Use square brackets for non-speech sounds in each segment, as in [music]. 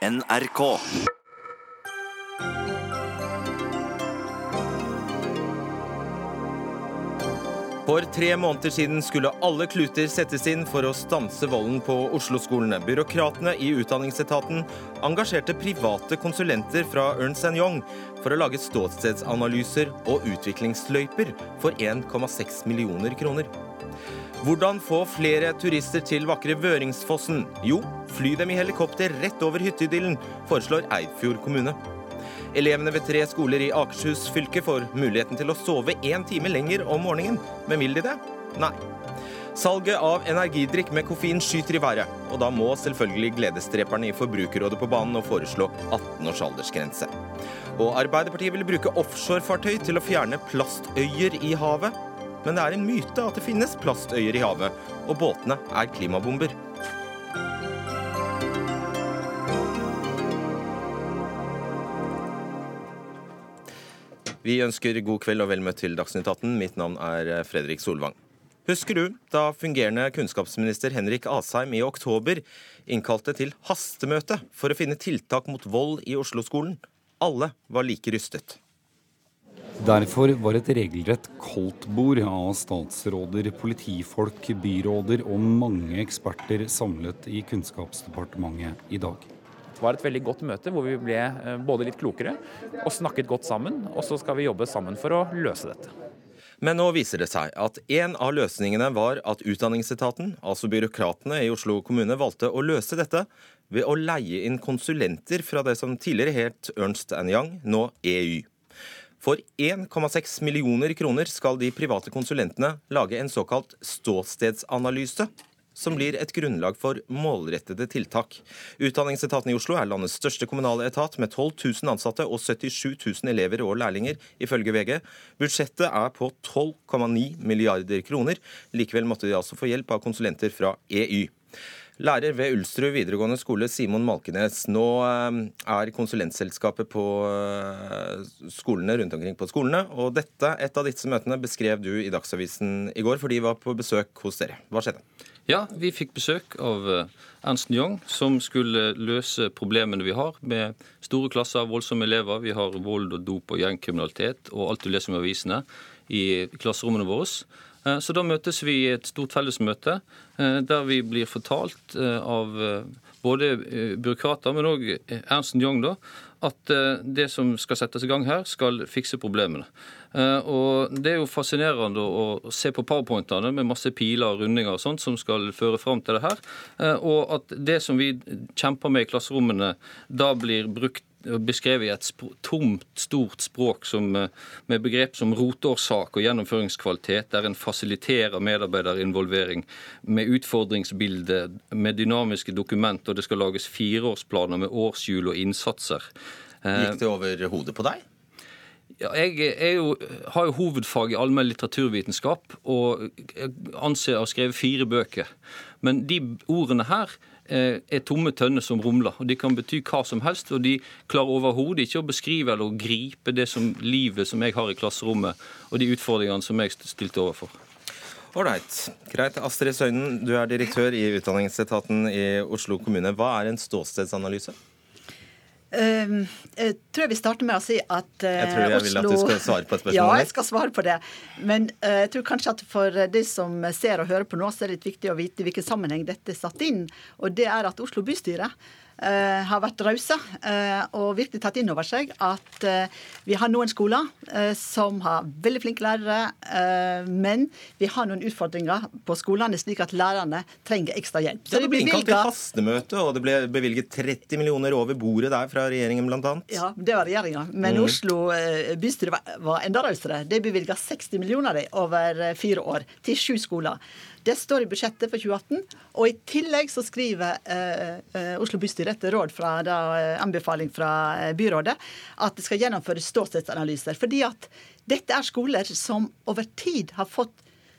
NRK. For tre måneder siden skulle alle kluter settes inn for å stanse volden på Oslo-skolene. Byråkratene i Utdanningsetaten engasjerte private konsulenter fra Ernst Young for å lage ståstedsanalyser og utviklingsløyper for 1,6 millioner kroner. Hvordan få flere turister til vakre Vøringsfossen? Jo, fly dem i helikopter rett over hytteidyllen, foreslår Eidfjord kommune. Elevene ved tre skoler i Akershus fylke får muligheten til å sove én time lenger om morgenen. Men vil de det? Nei. Salget av energidrikk med koffein skyter i været. Og da må selvfølgelig gledesdreperne i Forbrukerrådet på banen og foreslå 18 års aldersgrense. Og Arbeiderpartiet vil bruke offshorefartøy til å fjerne plastøyer i havet. Men det er en myte at det finnes plastøyer i havet, og båtene er klimabomber. Vi ønsker god kveld og vel møtt til Dagsnytt 18. Mitt navn er eh, Fredrik Solvang. Husker du da fungerende kunnskapsminister Henrik Asheim i oktober innkalte til hastemøte for å finne tiltak mot vold i Oslo-skolen? Alle var like rystet. Derfor var et regelrett koldtbord av statsråder, politifolk, byråder og mange eksperter samlet i Kunnskapsdepartementet i dag. Det var et veldig godt møte hvor vi ble eh, både litt klokere og snakket godt sammen. Og så skal vi jobbe sammen for å løse dette. Men nå viser det seg at en av løsningene var at Utdanningsetaten, altså byråkratene i Oslo kommune, valgte å løse dette ved å leie inn konsulenter fra det som tidligere het Ernst Young, nå EU. For 1,6 millioner kroner skal de private konsulentene lage en såkalt ståstedsanalyse som blir et grunnlag for målrettede tiltak. Utdanningsetaten i Oslo er landets største kommunale etat, med 12 000 ansatte og 77 000 elever og lærlinger, ifølge VG. Budsjettet er på 12,9 milliarder kroner. Likevel måtte de altså få hjelp av konsulenter fra EY. Lærer ved Ulsrud videregående skole, Simon Malkenes. Nå eh, er konsulentselskapet på eh, skolene rundt omkring på skolene. Og dette, et av disse møtene, beskrev du i Dagsavisen i går, for de var på besøk hos dere. Hva skjedde? Ja, vi fikk besøk av eh, Ernst Young, som skulle løse problemene vi har med store klasser, voldsomme elever. Vi har vold og dop og gjengkriminalitet og alt du leser om avisene i klasserommene våre. Eh, så da møtes vi i et stort fellesmøte eh, der vi blir fortalt eh, av både byråkrater, men òg Ernst Young, da, at det som skal settes i gang her, skal fikse problemene. Og Det er jo fascinerende å se på powerpointene med masse piler og rundinger og sånt som skal føre fram til det her. Og at det som vi kjemper med i klasserommene, da blir brukt beskrevet i et tomt, stort språk som, eh, med begrep som rotårsak og gjennomføringskvalitet, der en fasiliterer medarbeiderinvolvering med utfordringsbilde, med dynamiske dokument, og det skal lages fireårsplaner med årshjul og innsatser. Eh, Gikk det over hodet på deg? Ja, jeg jo, har jo hovedfag i allmenn litteraturvitenskap og anser å ha skrevet fire bøker. Men de ordene her Eh, er tomme tønner som rumler. og De kan bety hva som helst, og de klarer overhodet ikke å beskrive eller å gripe det som livet som jeg har i klasserommet, og de utfordringene som jeg stilte overfor. Ålreit. Greit. Astrid Søynen, du er direktør i Utdanningsetaten i Oslo kommune. Hva er en ståstedsanalyse? Uh, jeg tror jeg vil starte med å si at uh, Jeg tror jeg Oslo... vil at du skal svare på et spørsmål. [laughs] Ja, jeg skal svare på det. Men uh, jeg tror kanskje at for de som ser og hører på nå, så er det litt viktig å vite hvilken sammenheng dette er satt inn. Og det er at Oslo bystyre Eh, har vært rause eh, og virkelig tatt inn over seg at eh, vi har noen skoler som har veldig flinke lærere, men vi har noen utfordringer på skolene slik at lærerne trenger ekstra hjelp. Så det ble innkalt til fastemøte, og det ble bevilget 30 millioner over bordet der fra regjeringen bl.a. Ja, det var regjeringa. Men mm. Oslo bystyre var enda rausere. De bevilga 60 millioner over fire år til sju skoler. Det står i budsjettet for 2018. Og i tillegg så skriver eh, eh, Oslo bystyre etter råd fra da, eh, anbefaling fra eh, byrådet at det skal gjennomføres ståstedsanalyser. Fordi at dette er skoler som over tid har fått,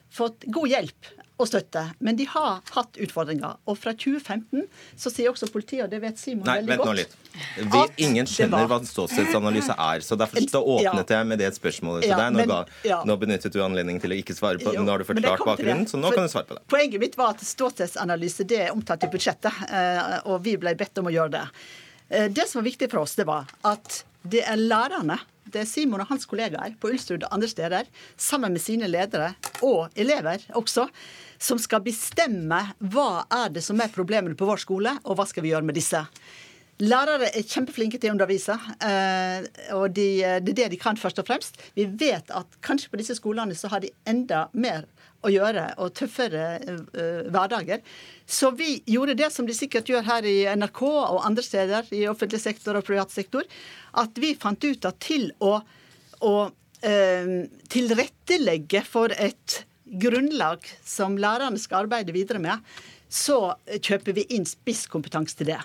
fått god hjelp og støtte. Men de har hatt utfordringer. Og fra 2015 så sier også politiet, og det vet Simon Nei, veldig godt Nei, vent nå litt. Vi, ingen skjønner hva ståstedsanalyse er. så Derfor så åpnet jeg med det spørsmålet til ja, deg. Nå, men, ja. nå, benyttet du anledningen til å ikke svare på jo, Nå har du forklart bakgrunnen, så nå kan du svare på det. Poenget mitt var at ståstedsanalyse det er omtalt i budsjettet, eh, og vi ble bedt om å gjøre det. Eh, det som var viktig for oss, det var at det er lærerne, det er Simon og hans kollegaer på Ulstrud og andre steder, sammen med sine ledere og elever også, som skal bestemme hva er det som er problemene på vår skole, og hva skal vi gjøre med disse. Lærere er kjempeflinke til å undervise, eh, og de, det er det de kan, først og fremst. Vi vet at kanskje på disse skolene så har de enda mer å gjøre, og tøffere uh, hverdager. Så vi gjorde det som de sikkert gjør her i NRK og andre steder i offentlig sektor og privat sektor, at vi fant ut at til å, å uh, tilrettelegge for et grunnlag som lærerne skal arbeide videre med, så kjøper vi inn spisskompetanse til det.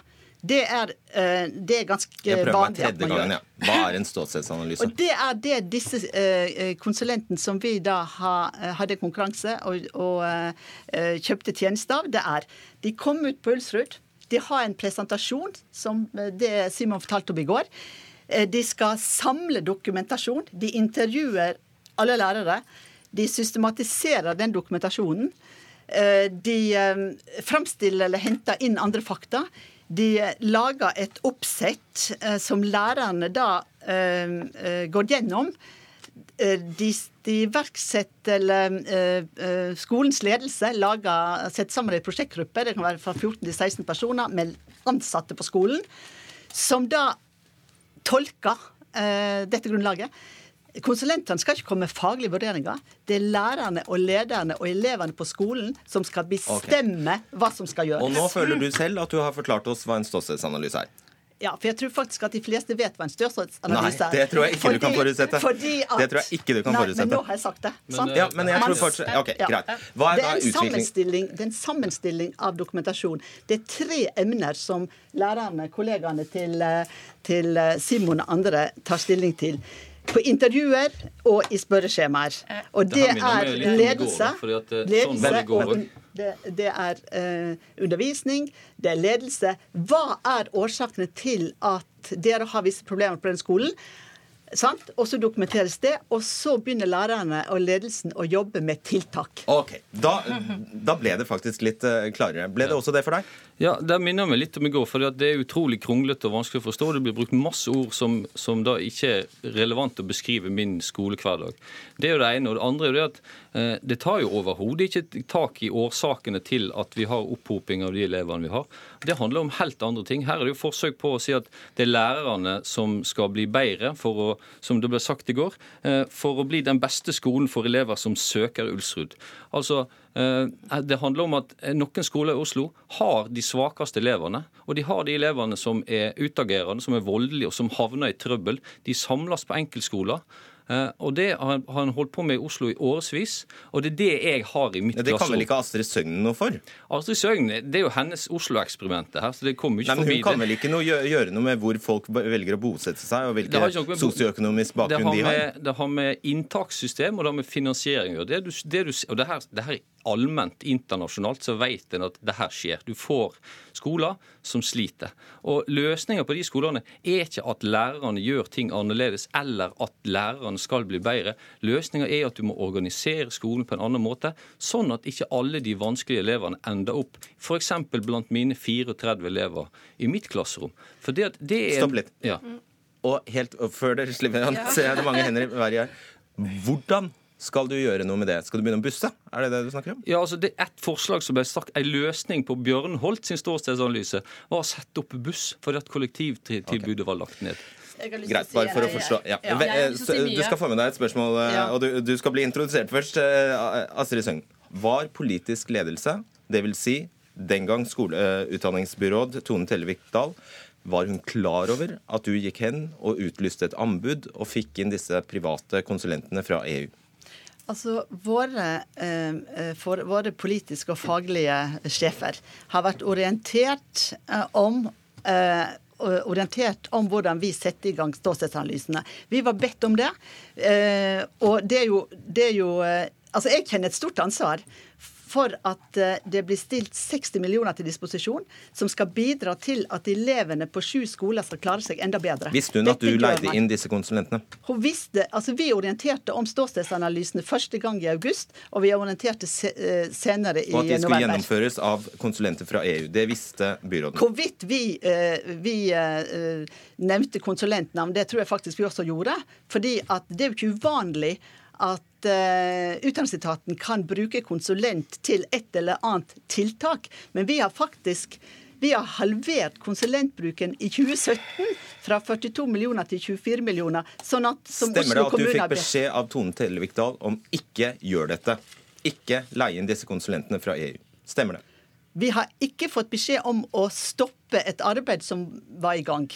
Det er, eh, det er ganske vanlig. Meg tredje gangen, ja. Hva er en ståstedsanalyse? Og Det er det disse eh, konsulentene som vi da hadde konkurranse og, og eh, kjøpte tjeneste av, det er De kom ut på Ulsrud. De har en presentasjon, som det Simon fortalte om i går. De skal samle dokumentasjon. De intervjuer alle lærere. De systematiserer den dokumentasjonen. De framstiller eller henter inn andre fakta. De lager et oppsett eh, som lærerne da eh, eh går gjennom. De, de iverksetter eller Skolens ledelse lager, setter sammen en prosjektgruppe, det kan være fra 14 til 16 personer med ansatte på skolen, som da tolker dette grunnlaget. Konsulentene skal ikke komme med faglige vurderinger. Det er lærerne og lederne og elevene på skolen som skal bestemme okay. hva som skal gjøres. Og nå føler du selv at du har forklart oss hva en ståstedsanalyse er. Ja, for jeg tror faktisk at de fleste vet hva en størrelsesanalyse er. Nei, det tror jeg ikke fordi, du kan forutsette. At, det tror jeg ikke du kan nei, forutsette. Men nå har jeg sagt det. Men, ja, men jeg tror fortsatt, ok, ja. greit. Hva er, det er en sammenstilling, det er en sammenstilling av dokumentasjon. Det er tre emner som lærerne, kollegaene til, eh, til eh, Simon og andre tar stilling til på intervjuer og i spørreskjemaer. Og det, det er ledelse. Sånn ledelse og det, det er uh, undervisning, det er ledelse. Hva er årsakene til at dere har visse problemer på den skolen? Sant? Og så dokumenteres det, og så begynner lærerne og ledelsen å jobbe med tiltak. Ok, Da, da ble det faktisk litt uh, klarere. Ble det også det for deg? Ja, Det minner meg litt om i går. for Det er utrolig kronglete og vanskelig å forstå. Det blir brukt masse ord som, som da ikke er relevant å beskrive min skolehverdag. Det er jo det ene. Og det andre er jo det at eh, det tar jo overhodet ikke tak i årsakene til at vi har opphoping av de elevene vi har. Det handler om helt andre ting. Her er det jo forsøk på å si at det er lærerne som skal bli bedre, for å, som det ble sagt i går, eh, for å bli den beste skolen for elever som søker Ulsrud. Altså, Eh, det handler om at noen skoler i Oslo har de svakeste elevene. Og de har de elevene som er utagerende, som er voldelige og som havner i trøbbel. De samles på enkeltskoler. Eh, og Det har han holdt på med i Oslo i årevis, og det er det jeg har i mitt klasserom. Det kan vel ikke Astrid Søgnen noe for? Astrid Søgnen, Det er jo hennes Oslo-eksperiment. her, så det kommer ikke Nei, men Hun kan vel ikke noe, gjøre noe med hvor folk velger å bosette seg, og hvilken sosioøkonomisk bakgrunn de har? Det har med inntakssystem og det har med finansiering å gjøre. Det, det, og det her, det her allment internasjonalt så vet en at det her skjer. Du får skoler som sliter. Og løsninga på de skolene er ikke at lærerne gjør ting annerledes, eller at lærerne skal bli bedre. Løsninga er at du må organisere skolen på en annen måte, sånn at ikke alle de vanskelige elevene ender opp f.eks. blant mine 34 elever i mitt klasserom. For det, det er Stopp litt. Ja. Og helt før dere slipper, ser jeg det mange hender i været her. Hvordan skal du gjøre noe med det? Skal du begynne å busse? Er det det du snakker om? Ja, altså det er Et forslag som ble sagt, en løsning på Bjørnholt sin ståstedsanalyse, var å sette opp buss fordi at kollektivtilbudet okay. var lagt ned. Greit, bare for å forstå. Ja. Ja. Du skal få med deg et spørsmål, eh, og du, du, skal bli introdusert først. Eh, Astrid Søgn. Var politisk ledelse, dvs. Si, den gang skoleutdanningsbyråd Tone Tellevik Dahl, var hun klar over at du gikk hen og utlyste et anbud og fikk inn disse private konsulentene fra EU? Altså, våre, eh, for, våre, politiske og faglige sjefer har vært orientert eh, om eh, orientert om hvordan vi setter i gang ståstedsanalysene. Vi var bedt om det. Eh, og det er jo, det er jo eh, Altså, jeg kjenner et stort ansvar for at eh, det blir stilt 60 millioner til disposisjon, som skal bidra til at elevene på sju skoler skal klare seg enda bedre. Visste hun at du leide inn disse konsulentene? Hun visste, altså Vi orienterte om ståstedsanalysene første gang i august, og vi orienterte eh, senere i november. Og at de skulle gjennomføres av konsulenter fra EU. Det visste byråden. Hvorvidt vi, eh, vi nevnte konsulentnavn, det tror jeg faktisk vi også gjorde. fordi at det er jo ikke uvanlig at uh, Utdanningsetaten kan bruke konsulent til et eller annet tiltak. Men vi har faktisk vi har halvert konsulentbruken i 2017 fra 42 millioner til 24 millioner. Sånn at, Stemmer det at du fikk beskjed av Tone Tellevikdal om ikke gjør dette? Ikke leie inn disse konsulentene fra EU. Stemmer det? Vi har ikke fått beskjed om å stoppe et arbeid som var i gang.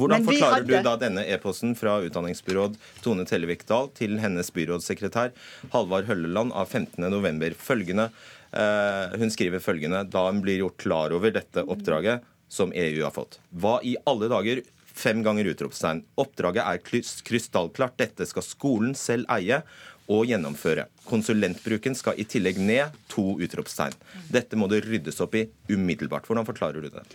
Hvordan forklarer hadde... du da denne e-posten fra utdanningsbyråd Tone Tellevik-Dahl til hennes byrådssekretær Halvard Hølleland av 15.11. Følgende, uh, hun skriver følgende da hun blir gjort klar over dette oppdraget som EU har fått. Hva i alle dager? Fem ganger utropstegn. Oppdraget er krystallklart. Dette skal skolen selv eie og gjennomføre. Konsulentbruken skal i tillegg ned. To utropstegn. Dette må det ryddes opp i umiddelbart. Hvordan forklarer du det?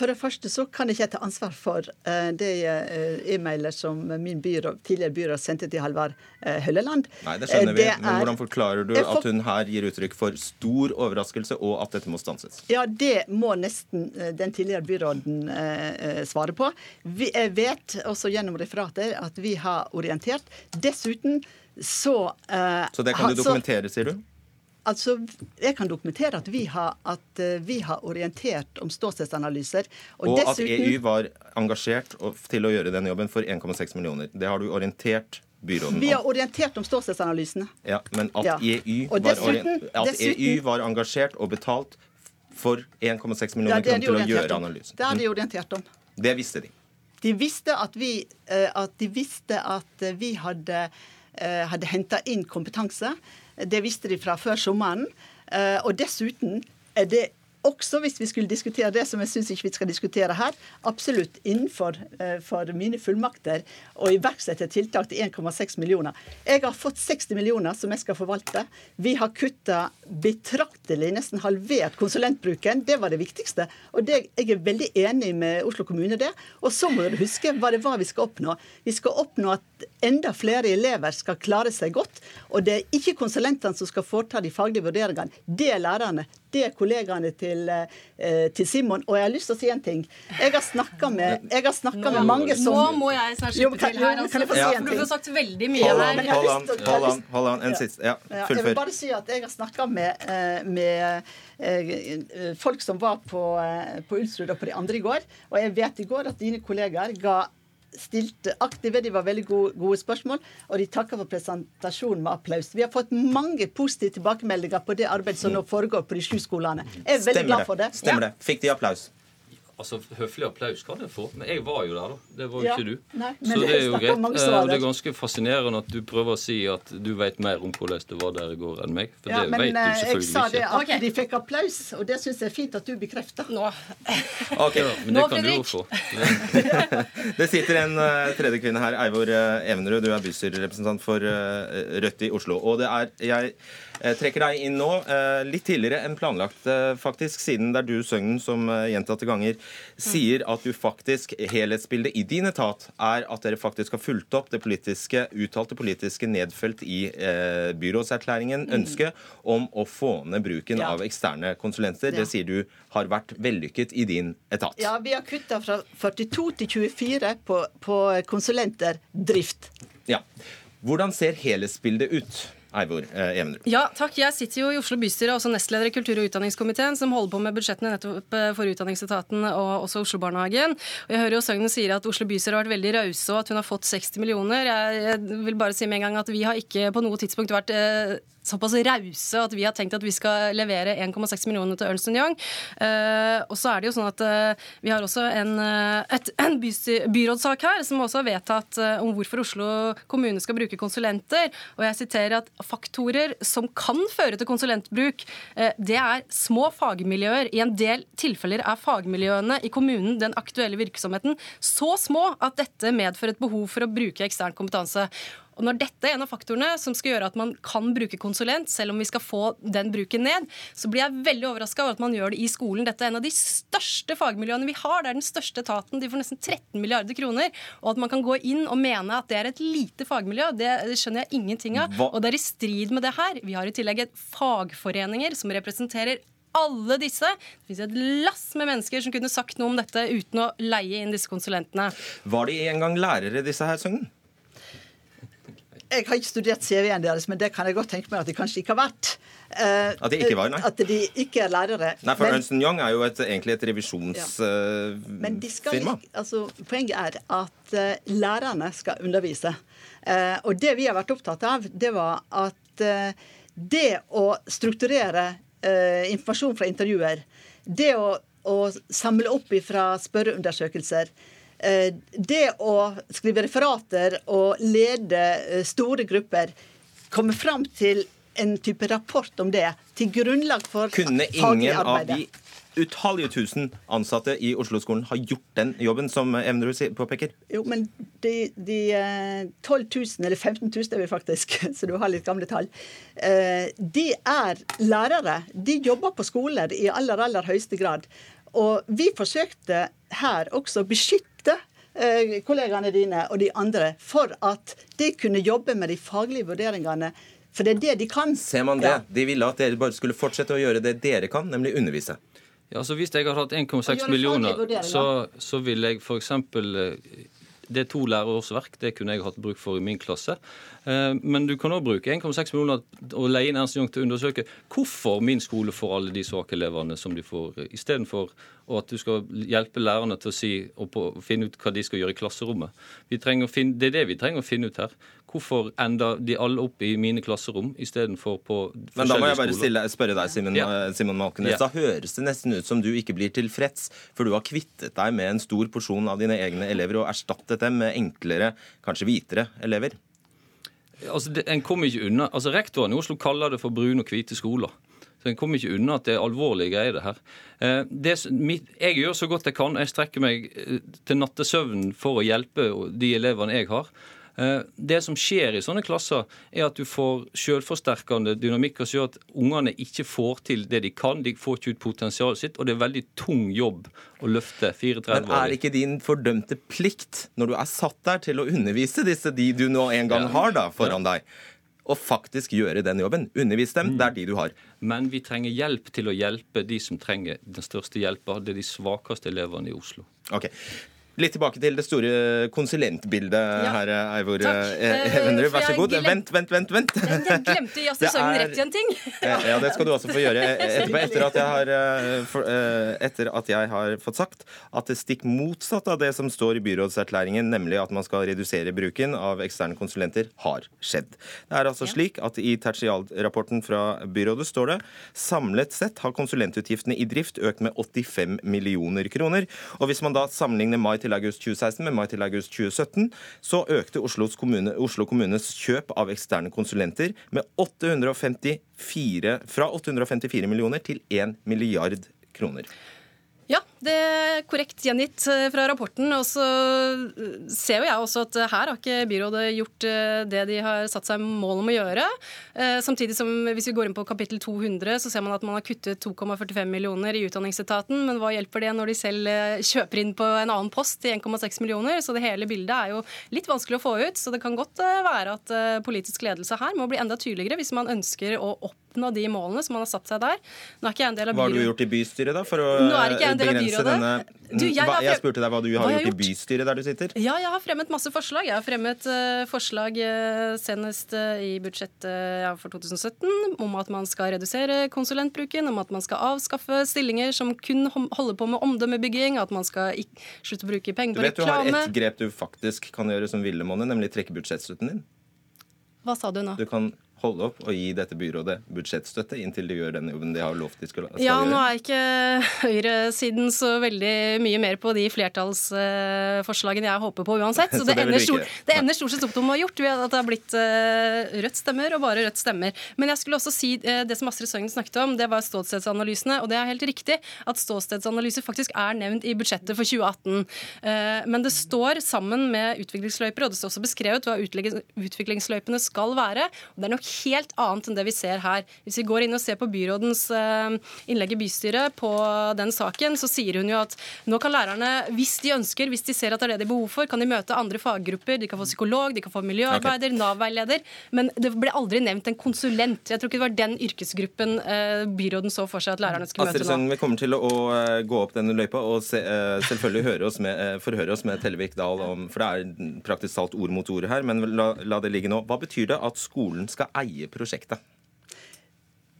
For det første så kan jeg ikke ta ansvar for uh, de uh, e-mailer som min byrå, tidligere byråd sendte til Halvard uh, Hølleland. Nei, det skjønner vi. Men hvordan forklarer du at hun her gir uttrykk for stor overraskelse, og at dette må stanses? Ja, det må nesten den tidligere byråden svare på. Vi, jeg vet også gjennom referater at vi har orientert. Dessuten så Så det kan du dokumentere, sier du? Altså, Jeg kan dokumentere at vi har, at eh, vi har orientert om ståstedsanalyser. Og, og dessuten, at EU var engasjert til å gjøre den jobben for 1,6 millioner. Det har du orientert byråden om. Vi har orientert om ståstedsanalysene. Ja, Men at, ja. EU, var dessuten, at dessuten, EU var engasjert og betalt for 1,6 millioner kroner til å gjøre analysen. Det har de orientert om. Det visste de. De visste at vi, eh, at de visste at vi hadde, eh, hadde henta inn kompetanse. Det visste de fra før sommeren. Eh, og dessuten er det også hvis vi skulle diskutere det som jeg syns ikke vi skal diskutere her, absolutt innenfor for mine fullmakter å iverksette tiltak til 1,6 millioner. Jeg har fått 60 millioner som jeg skal forvalte. Vi har kutta betraktelig, nesten halvert konsulentbruken. Det var det viktigste. Og det, jeg er veldig enig med Oslo kommune det. Og så må dere huske hva det var vi skal oppnå. Vi skal oppnå at enda flere elever skal klare seg godt. Og det er ikke konsulentene som skal foreta de faglige vurderingene. Det er lærerne. Det er kollegaene til, eh, til Simon. Og jeg har lyst til å si en ting. Jeg har snakka med, med, mange som Nå må jeg snart slippe til her. Altså. Kan jeg få si en ting? Du har sagt veldig mye her. Hold an, hold an, hold an. En siste. Ja, fullfør. Jeg vil bare si at jeg har snakka med, eh, med eh, folk som var på, på Ulsrud og på de andre i går. Og jeg vet i går at dine kollegaer ga stilte aktive, de var veldig gode, gode spørsmål, og de takka for presentasjonen med applaus. Vi har fått mange positive tilbakemeldinger på det arbeidet som nå foregår på de sju skolene. Jeg er veldig glad for det. Stemmer det. Fikk de applaus? Altså, Høflig applaus kan jeg få, men jeg var jo der, da. Det var jo ja, ikke du. Nei, så det er jo greit. Og det er ganske fascinerende at du prøver å si at du vet mer om hvordan det var der i går enn meg. For ja, det men, vet du eh, selvfølgelig ikke. Jeg sa det at okay. de fikk applaus, og det syns jeg er fint at du bekrefter. Nå. [laughs] Okay. Ja, men det Nå, kan du jo få. [laughs] det sitter en uh, tredje kvinne her, Eivor uh, Evenrud. Du er bystyrerepresentant for uh, Rødt i Oslo. Og det er jeg trekker deg inn nå, eh, litt tidligere enn planlagt, eh, faktisk, siden det er du, Søgnen, som eh, gjentatte ganger sier at du faktisk, helhetsbildet i din etat er at dere faktisk har fulgt opp det politiske, uttalte politiske nedfelt i byrådserklæringen mm. ønsket om å få ned bruken av eksterne konsulenter. Det sier du har vært vellykket i din etat. Ja, vi har kutta fra 42 til 24 på, på konsulenter drift. Ja. Hvordan ser helhetsbildet ut? Eivor eh, Evenrud. Ja, takk. Jeg sitter jo i Oslo bystyre, også nestleder i kultur- og utdanningskomiteen, som holder på med budsjettene nettopp eh, for Utdanningsetaten og også Oslo-barnehagen. Og Jeg hører jo Søgnen sier at Oslo bystyre har vært veldig rause, og at hun har fått 60 millioner. Jeg, vil bare si med en gang at vi har ikke på noe tidspunkt vært eh, såpass rause at vi har tenkt at vi skal levere 1,6 millioner til Ernst Young. Uh, og så er det jo sånn at uh, vi har også en, uh, et, en byrådssak her som også har vedtatt om hvorfor Oslo kommune skal bruke konsulenter. Og jeg siterer at faktorer som kan føre til konsulentbruk, det er små fagmiljøer. I en del tilfeller er fagmiljøene i kommunen den aktuelle virksomheten så små at dette medfører et behov for å bruke ekstern kompetanse. Og Når dette er en av faktorene som skal gjøre at man kan bruke konsulent, selv om vi skal få den bruken ned, så blir jeg veldig overraska over at man gjør det i skolen. Dette er en av de største fagmiljøene vi har. Det er den største etaten. De får nesten 13 milliarder kroner. Og at man kan gå inn og mene at det er et lite fagmiljø, det skjønner jeg ingenting av. Hva? Og det er i strid med det her. Vi har i tillegg fagforeninger som representerer alle disse. Det finnes et lass med mennesker som kunne sagt noe om dette uten å leie inn disse konsulentene. Var de en gang lærere, disse her, Søgnen? Jeg har ikke studert CV-en deres, men det kan jeg godt tenke meg at de kanskje ikke har vært. Eh, At de ikke var, nei. At de ikke er lærere. Nei, for Ernst Young er jo et, egentlig et Men de skal revisjonsfirma. altså, poenget er at uh, lærerne skal undervise. Uh, og det vi har vært opptatt av, det var at det å strukturere informasjon fra intervjuer, det å, å samle opp fra spørreundersøkelser, det å skrive referater og lede eh, store grupper, komme fram til en type rapport om det, til grunnlag for Kunne ingen av de utallige tusen ansatte i Oslo-skolen ha gjort den jobben som Evnerud påpeker? Jo, men de, de eh, 12 000, eller 15 000 er vi faktisk, [laughs] så du har litt gamle tall, eh, de er lærere. De jobber på skoler i aller, aller høyeste grad. Og vi forsøkte her også å beskytte eh, kollegaene dine og de andre for at de kunne jobbe med de faglige vurderingene. For det er det de kan. Ser man det? Ja. De ville at dere bare skulle fortsette å gjøre det dere kan, nemlig undervise. Ja, så Hvis jeg hadde hatt 1,6 millioner, så, så ville jeg f.eks. Det er to lærerårsverk, det kunne jeg hatt bruk for i min klasse. Eh, Men du kan òg bruke 1,6 millioner og leie inn Ernst Young til å undersøke hvorfor min skole får alle de svake elevene som de får, istedenfor at du skal hjelpe lærerne til å si på, finne ut hva de skal gjøre i klasserommet. Finne, det er det vi trenger å finne ut her. Hvorfor ender de alle opp i mine klasserom istedenfor på forskjellige skoler? Men da må jeg bare stille, spørre deg, Simon, Ja. eh, Simon Malkenes. Ja. Da høres det nesten ut som du ikke blir tilfreds, for du har kvittet deg med en stor porsjon av dine egne elever og erstattet dem med enklere, kanskje hvitere elever. Altså, det, en kommer ikke unna, altså Rektoren i Oslo kaller det for brune og hvite skoler. Så En kommer ikke unna at det er alvorlige greier, det her. Eh, det, mitt, jeg gjør så godt jeg kan. Jeg strekker meg eh, til nattesøvnen for å hjelpe de elevene jeg har. Eh, Det som skjer i sånne klasser, er at du får selvforsterkende dynamikk som gjør at ungene ikke får til det de kan. De får ikke ut potensialet sitt, og det er veldig tung jobb å løfte 34 Men er det ikke din fordømte plikt, når du er satt der til å undervise disse de du nå en gang har da foran deg, og faktisk gjøre den jobben? Undervis dem, det er de du har. Men vi trenger hjelp til å hjelpe de som trenger den største hjelpa. Det er de svakeste elevene i Oslo. Ok. Litt tilbake til det store konsulentbildet Ja. her, Eivor Takk. eh, Eh, Evenrud. Vær så god. Vent, vent, vent. vent. Jeg glemte å [laughs] Det er- rett i en ting. [laughs] Eh, Ja, det skal du også få gjøre [laughs] etterpå, etter at har, eh, eh, etter at jeg har fått sagt at det stikk motsatt av det som står i byrådserklæringen, nemlig at man skal redusere bruken av eksterne konsulenter, har skjedd. Det er altså slik at i tertialrapporten fra byrådet står det samlet sett har konsulentutgiftene i drift økt med 85 millioner kroner. Og hvis man da sammenligner mai til august 2016 med mai til august 2017, så økte kommune, Oslo kommunes kjøp av eksterne konsulenter med 854, fra 854 millioner til 1 milliard kroner. Det er korrekt gjengitt eh, fra rapporten. Og så eh, ser jo jeg også at eh, her har ikke byrådet gjort det de har satt seg mål om å gjøre. Samtidig som hvis vi går inn på kapittel 200, så ser man at man har kuttet 2,45 millioner i Utdanningsetaten. Men hva hjelper det når de selv kjøper inn på en annen post i 1,6 millioner? Så det hele bildet er jo litt vanskelig å få ut. Så det kan godt være at politisk ledelse her må bli enda tydeligere hvis man ønsker å oppnå de målene som man har satt seg der. Nå er ikke jeg en del av byrådet. Hva har du gjort i bystyret da, for å begrense byrådet. denne Du, jeg Hva- jeg spurte deg hva du har Hva gjort, har i bystyret der du sitter. Ja, jeg har fremmet masse forslag. Jeg har fremmet uh, forslag uh, senest uh, i budsjettet for 2017 om at man skal redusere konsulentbruken, om at man skal avskaffe stillinger som kun holder på med omdømmebygging, at man skal slutte å bruke penger på reklame. Du vet du har et ett grep du faktisk kan gjøre som Villemonne, nemlig trekke budsjettstøtten din. Hva sa du nå? Du kan holde opp og gi dette byrådet budsjettstøtte inntil de gjør den jobben de har lovt de skal, skal ja, gjøre? nå er ikke høyresiden så veldig mye mer på de flertallsforslagene jeg håper på uansett. [laughs] Så, Så det, det ender stort, det ender stort sett opp til å ha gjort ved at det har blitt uh, Rødt stemmer, og bare Rødt stemmer. Men jeg skulle også si uh, det som Astrid Søgnen snakket om, det var ståstedsanalysene. Og det er helt riktig at ståstedsanalyser faktisk er nevnt i budsjettet for 2018. Uh, Men det står sammen med utviklingsløyper, og det står også beskrevet hva utviklingsløypene skal være. Og det er noe helt annet enn det vi ser her. Hvis vi går inn og ser på byrådens eh, innlegg i bystyret på den saken, så sier hun jo at nå kan lærerne, hvis de ønsker, hvis de ser at det er det de har behov for, kan de møte andre faggrupper. De kan få psykolog, de kan få miljøarbeider, Nav-veileder. Men det ble aldri nevnt en konsulent. Jeg tror ikke det var den yrkesgruppen eh, byråden så for seg at lærerne skulle møte nå. Vi kommer til å, eh, gå opp denne løypa og se, selvfølgelig høre oss med, forhøre oss med Tellevik Dahl om For det er praktisk talt ord mot ord her, men la, la det ligge nå. Hva betyr det at skolen skal eie prosjektet?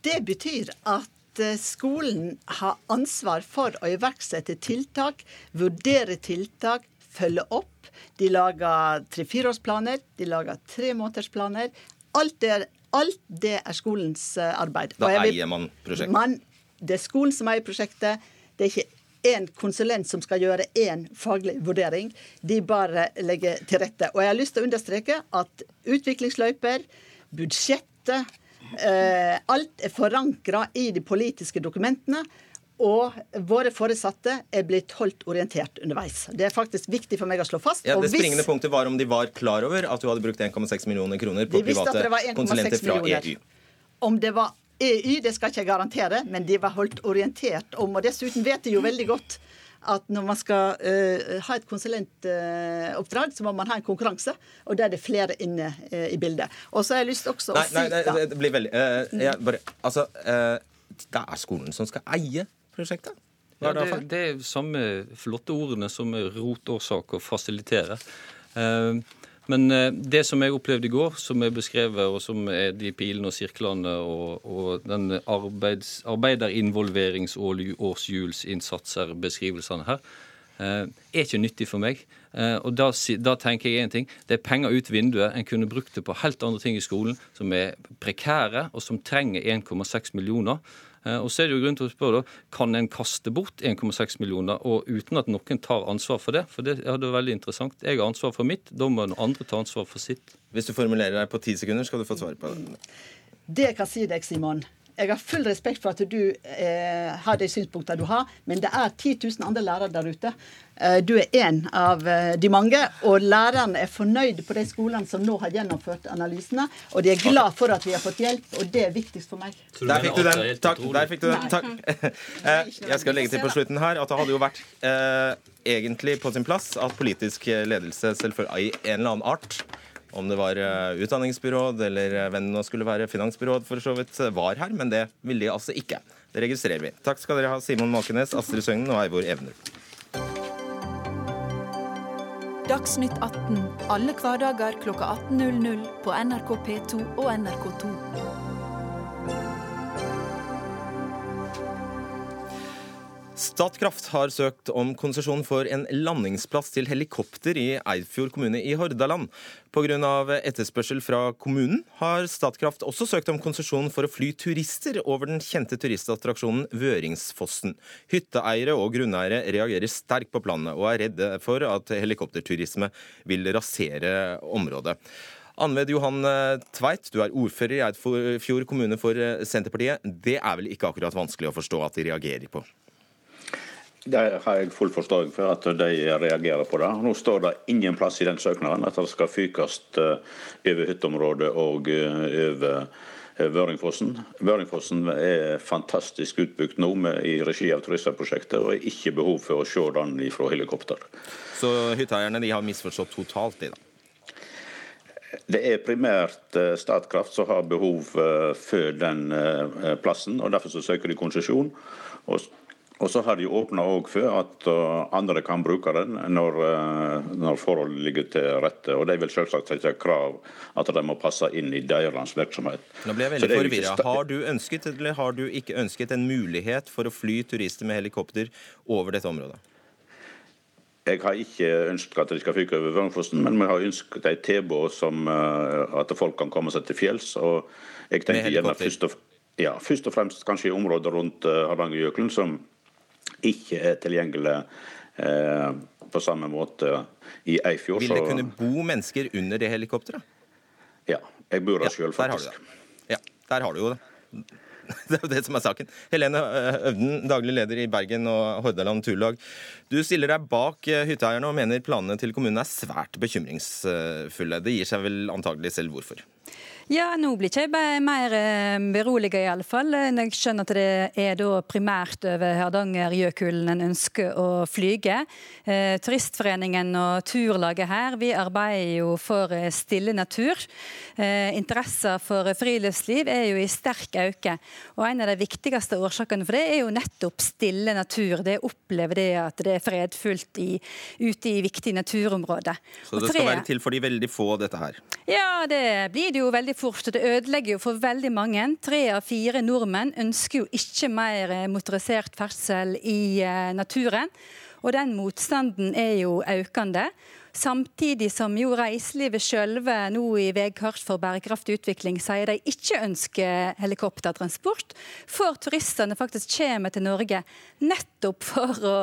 Det betyr at eh, skolen har ansvar for å iverksette tiltak, vurdere tiltak, følge opp. De lager tre-fireårsplaner, de lager tremånedersplaner. Alt, det- alt det er skolens eh, arbeid. Da vil- eier man prosjektet. Man, det er skolen som eier prosjektet. Det er ikke én konsulent som skal gjøre én faglig vurdering. De bare legger til rette. Og jeg har lyst til å understreke at utviklingsløyper, budsjettet, eh, alt er forankra i de politiske dokumentene. Og våre foresatte er blitt holdt orientert underveis. Det er faktisk viktig for meg å slå fast. Ja, det springende punktet var om de var klar over at du hadde brukt 1,6 millioner kroner på private det var 1,6 konsulenter fra E. EU. Om det var EU, det skal ikke jeg garantere, men de var holdt orientert om. Og dessuten vet de jo veldig godt at når man skal uh, ha et konsulentoppdrag, så må man ha en konkurranse, og da er det flere inne uh, i bildet. Og så har jeg lyst også Nei, å si nei, nei, ja. det blir veldig eh, jeg bare, Altså, eh, det er skolen som skal eie prosjektet. Hva Ja, er det det, det er samme flotte ordene som rotårsak og fasilitere. Eh, Men eh, det som jeg opplevde i går, som er beskrevet, og som er de pilene og sirklene og, og den arbeids, arbeiderinvolverings-årshjulsinnsatser, beskrivelsene her, eh, er ikke nyttig for meg. Eh, Og da, da tenker jeg én ting. Det er penger ut vinduet. En kunne brukt det på helt andre ting i skolen som er prekære, og som trenger 1,6 millioner. Eh, Og så er det jo grunn til å spørre da, kan en kaste bort 1,6 millioner og uten at noen tar ansvar for det? For det hadde er veldig interessant. Jeg har ansvar for mitt, da må noen andre ta ansvar for sitt. Hvis du formulerer deg på ti sekunder, skal du få svare på det. Det kan si deg, Simon. Jeg har full respekt for at du eh, har de synspunktene du har, men det er 10 000 andre lærere der ute. Eh, du er én av eh, de mange, og lærerne er fornøyd på de skolene som nå har gjennomført analysene. Og de er glad for at vi har fått hjelp, og det er viktigst for meg. Der fikk du den. Takk. Der fikk du den. Takk. Eh, Jeg skal legge til på slutten her at det hadde jo vært eh, egentlig på sin plass at politisk ledelse selvfølgelig i en eller annen art om det var eh, utdanningsbyråd eller eh, hvem det nå skulle være, finansbyråd for så vidt, eh, var her, men det ville de altså ikke. Det registrerer vi. Takk skal dere ha, Simon Malkenes, Astrid Søgnen og Eivor Evner. Dagsnytt 18 alle hverdager klokka 18.00 på NRK P2 og NRK2. Statkraft har søkt om konsesjon for en landingsplass til helikopter i Eidfjord kommune i Hordaland. Pga. etterspørsel fra kommunen har Statkraft også søkt om konsesjon for å fly turister over den kjente turistattraksjonen Vøringsfossen. Hytteeiere og grunneiere reagerer sterkt på planene og er redde for at helikopterturisme vil rasere området. Anved Johan Tveit, du er ordfører i Eidfjord kommune for Senterpartiet. Det er vel ikke akkurat vanskelig å forstå at de reagerer på? Det har jeg full forståelse for at de reagerer på det. Nå står det ingen plass i den søknaden at det skal fykes over hytteområdet og over Vøringfossen. Vøringfossen er fantastisk utbygd nå med, i regi av turistprosjektet, og er ikke behov for å se den fra helikopter. Så hytteeierne har misforstått totalt, de da? Det er primært Statkraft som har behov for den plassen, og derfor så søker de konsesjon. Og og så har de åpna for at andre kan bruke den når, når forholdene ligger til rette. Og de vil selvsagt sette krav at de må passe inn i deres virksomhet. Nå ble jeg veldig forvirra. Har du ønsket eller har du ikke ønsket en mulighet for å fly turister med helikopter over dette området? jeg har ikke ønsket at de skal fyke over Vørnfossen, men vi har ønsket et tilbud som at folk kan komme seg til fjells. og jeg tenker gjerne først og, ja, først og fremst kanskje i området rundt Hardangerjøkelen, som ikke er tilgjengelig eh, på samme måte i Eifjord. Vil det kunne bo mennesker under det helikopteret? Ja, jeg bor der ja, sjøl, faktisk. Der ja, der har du jo det. [laughs] Det er jo det som er saken. Helene eh, Øvden, daglig leder i Bergen og Hordaland Turlag. Du stiller deg bak eh, hytteeierne og mener planene til kommunen er svært bekymringsfulle. Det gir seg vel antagelig selv hvorfor? Ja, nå blir ikke jeg mer eh, beroliget iallfall. Jeg skjønner at det er da primært over Hardangerjøkulen en ønsker å flyge. Eh, turistforeningen og turlaget her vi arbeider jo for eh, stille natur. Eh, interesser for friluftsliv er jo i sterk øke. Og en av de viktigste årsakene for det er jo nettopp stille natur. Det opplever det at det er fredfullt i, ute i viktige naturområder. Så det skal være til for de veldig få, dette her? Ja, det blir det jo veldig fort. og Det ødelegger jo for veldig mange. Tre av fire nordmenn ønsker jo ikke mer eh, motorisert ferdsel i eh, naturen. Og den motstanden er jo økende. Samtidig som jo reiselivet sjølve nå i Vegkart for bærekraftig utvikling sier de ikke ønsker helikoptertransport, for turistene faktisk kommer til Norge nettopp for å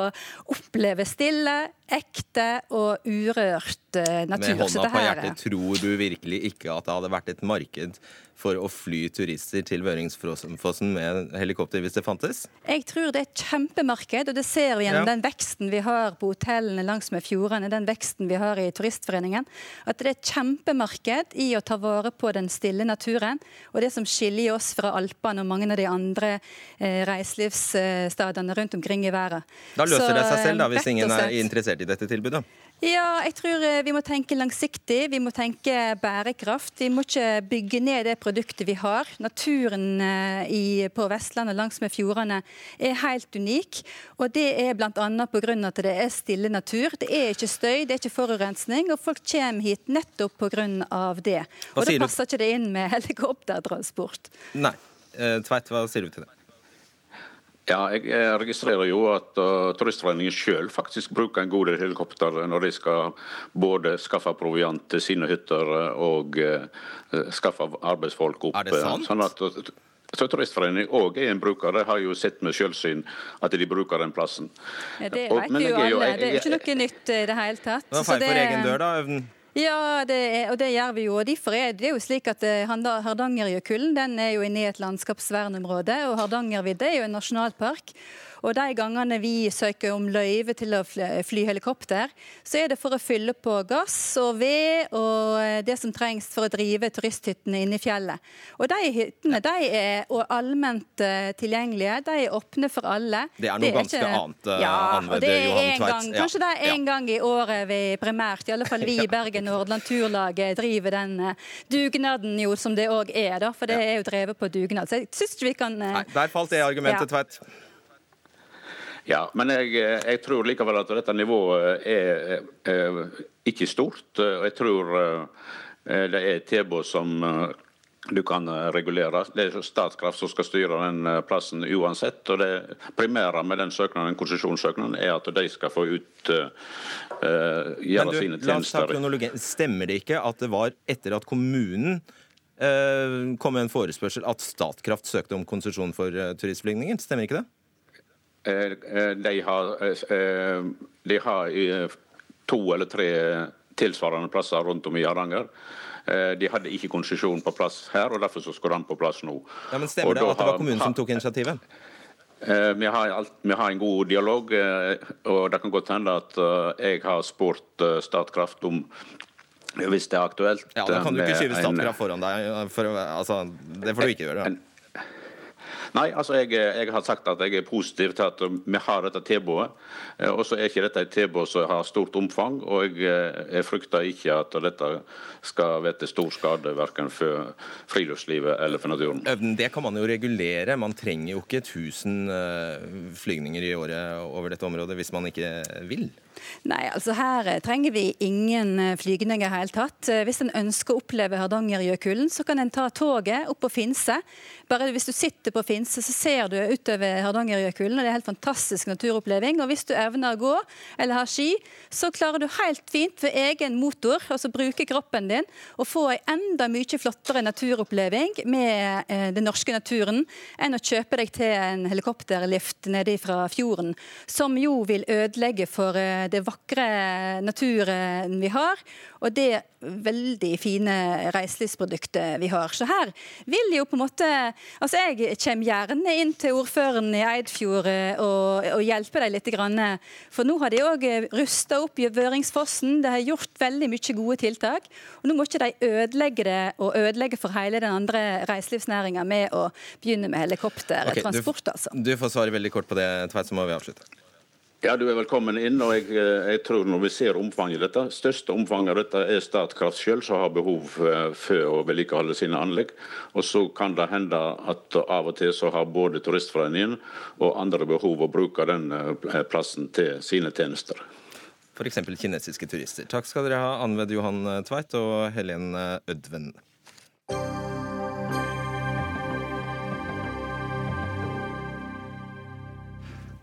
oppleve stille, ekte og urørt eh, natur. Med hånda på hjertet, tror du virkelig ikke at det hadde vært et marked for å fly turister til Vøringsfossen med helikopter hvis det fantes? Jeg tror det er et kjempemarked, og det ser vi gjennom ja. den veksten vi har på hotellene langsmed fjordene, den veksten vi har i Turistforeningen. At det er et kjempemarked i å ta vare på den stille naturen. Og det som skiller oss fra Alpene og mange av de andre eh, reiselivsstedene rundt omkring i verden. Da løser Så, det seg selv, da, hvis ingen er interessert i dette tilbudet? Ja, jeg tror eh, vi må tenke langsiktig. Vi må tenke bærekraft. Vi må ikke bygge ned det produktet vi har. Naturen eh, i, på Vestlandet langs med fjordene er helt unik. Og det er bl.a. pga. at det er stille natur. Det er ikke støy, det er ikke forurensning. Og folk kommer hit nettopp pga. det. Og da passer ikke det inn med [laughs] helikoptertransport. Nei. Eh, Tveit, hva sier du til det? Ja, jeg registrerer jo at uh, Turistforeningen sjøl faktisk bruker en god del helikopter når de skal både skaffe proviant til sine hytter og uh, skaffe arbeidsfolk opp. Er det sant? Sånn at, så Turistforeningen òg er en bruker. De har jo sett med sjølsyn at de bruker den plassen. Ja, det vet jo alle. Det er jo ikke noe nytt i det hele tatt. Det var feil for egen dør, da, Øvden. Ja, det er, og det gjør vi jo. og derfor er Det jo slik at Hardangerjøkulen Hardangerjøkullen den er jo inne i et landskapsvernområde, og Hardangervidda er jo en nasjonalpark. Og de gangene vi søker om løyve til å fly helikopter, så er det for å fylle på gass og ved og eh, det som trengs for å drive turisthyttene inne i fjellet. Og de hyttene de er allment eh, tilgjengelige, de er åpne for alle. Det er noe det er ganske ikke... annet, uh, ja, og det er en gang, Kanskje det er en ja. gang i året vi primært, i alle fall vi [laughs] i Bergen og Hordaland Turlaget, driver den dugnaden jo som det òg er, da. For det er jo drevet på dugnad. Så jeg syns ikke vi kan Nei, Der falt det argumentet, ja. Tveit. Ja, men jeg, jeg, tror likevel at dette nivået er, er ikke stort. Jeg tror eh, det er et tilbud som eh, du kan regulere. Det er Statkraft som skal styre den eh, plassen uansett. og Det primære med den søknaden, konsesjonssøknaden er at de skal få ut uh, gjøre du, sine tjenester. Stemmer det ikke at det var etter at kommunen uh, kom med en forespørsel at Statkraft søkte om konsesjon for uh, turistflygninger? Stemmer ikke det? Eh, eh, de har, eh, de har to eller tre tilsvarende plasser rundt om i Hardanger. De hadde ikke konsesjon på plass her, og derfor så skulle den på plass nå. Ja, men Stemmer det at det var kommunen som tok initiativet? Vi har, alt, vi har, en god dialog, og det kan godt hende at jeg har spurt Statkraft om hvis det er aktuelt. Ja, Da kan du ikke skyve Statkraft foran deg. For, altså, det får du ikke gjøre. En, Nei, altså jeg, jeg, har sagt at jeg er positiv til at vi har dette tilbudet. Eh, og så er ikke dette et tilbud som har stort omfang. Og jeg, eh, jeg, frykter ikke at dette skal være til stor skade verken for friluftslivet eller for naturen. Det kan man jo regulere. Man trenger jo ikke 1000 eh, flygninger i året over dette området hvis man ikke vil. Nei, altså her eh, trenger vi ingen flygninger flygning i hele tatt. Eh, hvis en ønsker å oppleve Hardangerjøkulen, så kan en ta toget opp på Finse. Bare hvis du sitter på Finse, så ser du utover Hardangerjøkulen, og det er en helt fantastisk naturoppleving. Og hvis du evner å gå eller har ski, så klarer du helt fint ved egen motor, altså bruke kroppen din, og få en enda mye flottere naturoppleving med eh, den norske naturen enn å kjøpe deg til en helikopterlift nede fra fjorden, som jo vil ødelegge for eh, det vakre naturen vi har, og det veldig fine reiselivsproduktet vi har. Så her vil jo på en måte Altså, jeg kommer gjerne inn til ordføreren i Eidfjord eh, og, og hjelper dem litt. Grann, for nå har de òg rusta opp Gjøvøringsfossen. De har gjort veldig mye gode tiltak. Og nå må ikke de ødelegge det og ødelegge for hele den andre reiselivsnæringa med å begynne med helikoptertransport, okay, altså. Du får svare veldig kort på det, Tveit, så må vi avslutte. Ja, Du er velkommen inn. og jeg, eh, jeg, tror Når vi ser omfanget i dette, største omfanget av dette er Statkraft selv som har behov eh, for å vedlikeholde sine anlegg. Og Så kan det hende at av og til så har både Turistforeningen og andre behov å bruke den eh, plassen til sine tjenester. F.eks. kinesiske turister. Takk skal dere ha, Anved Johan Tveit og Helen Ødven.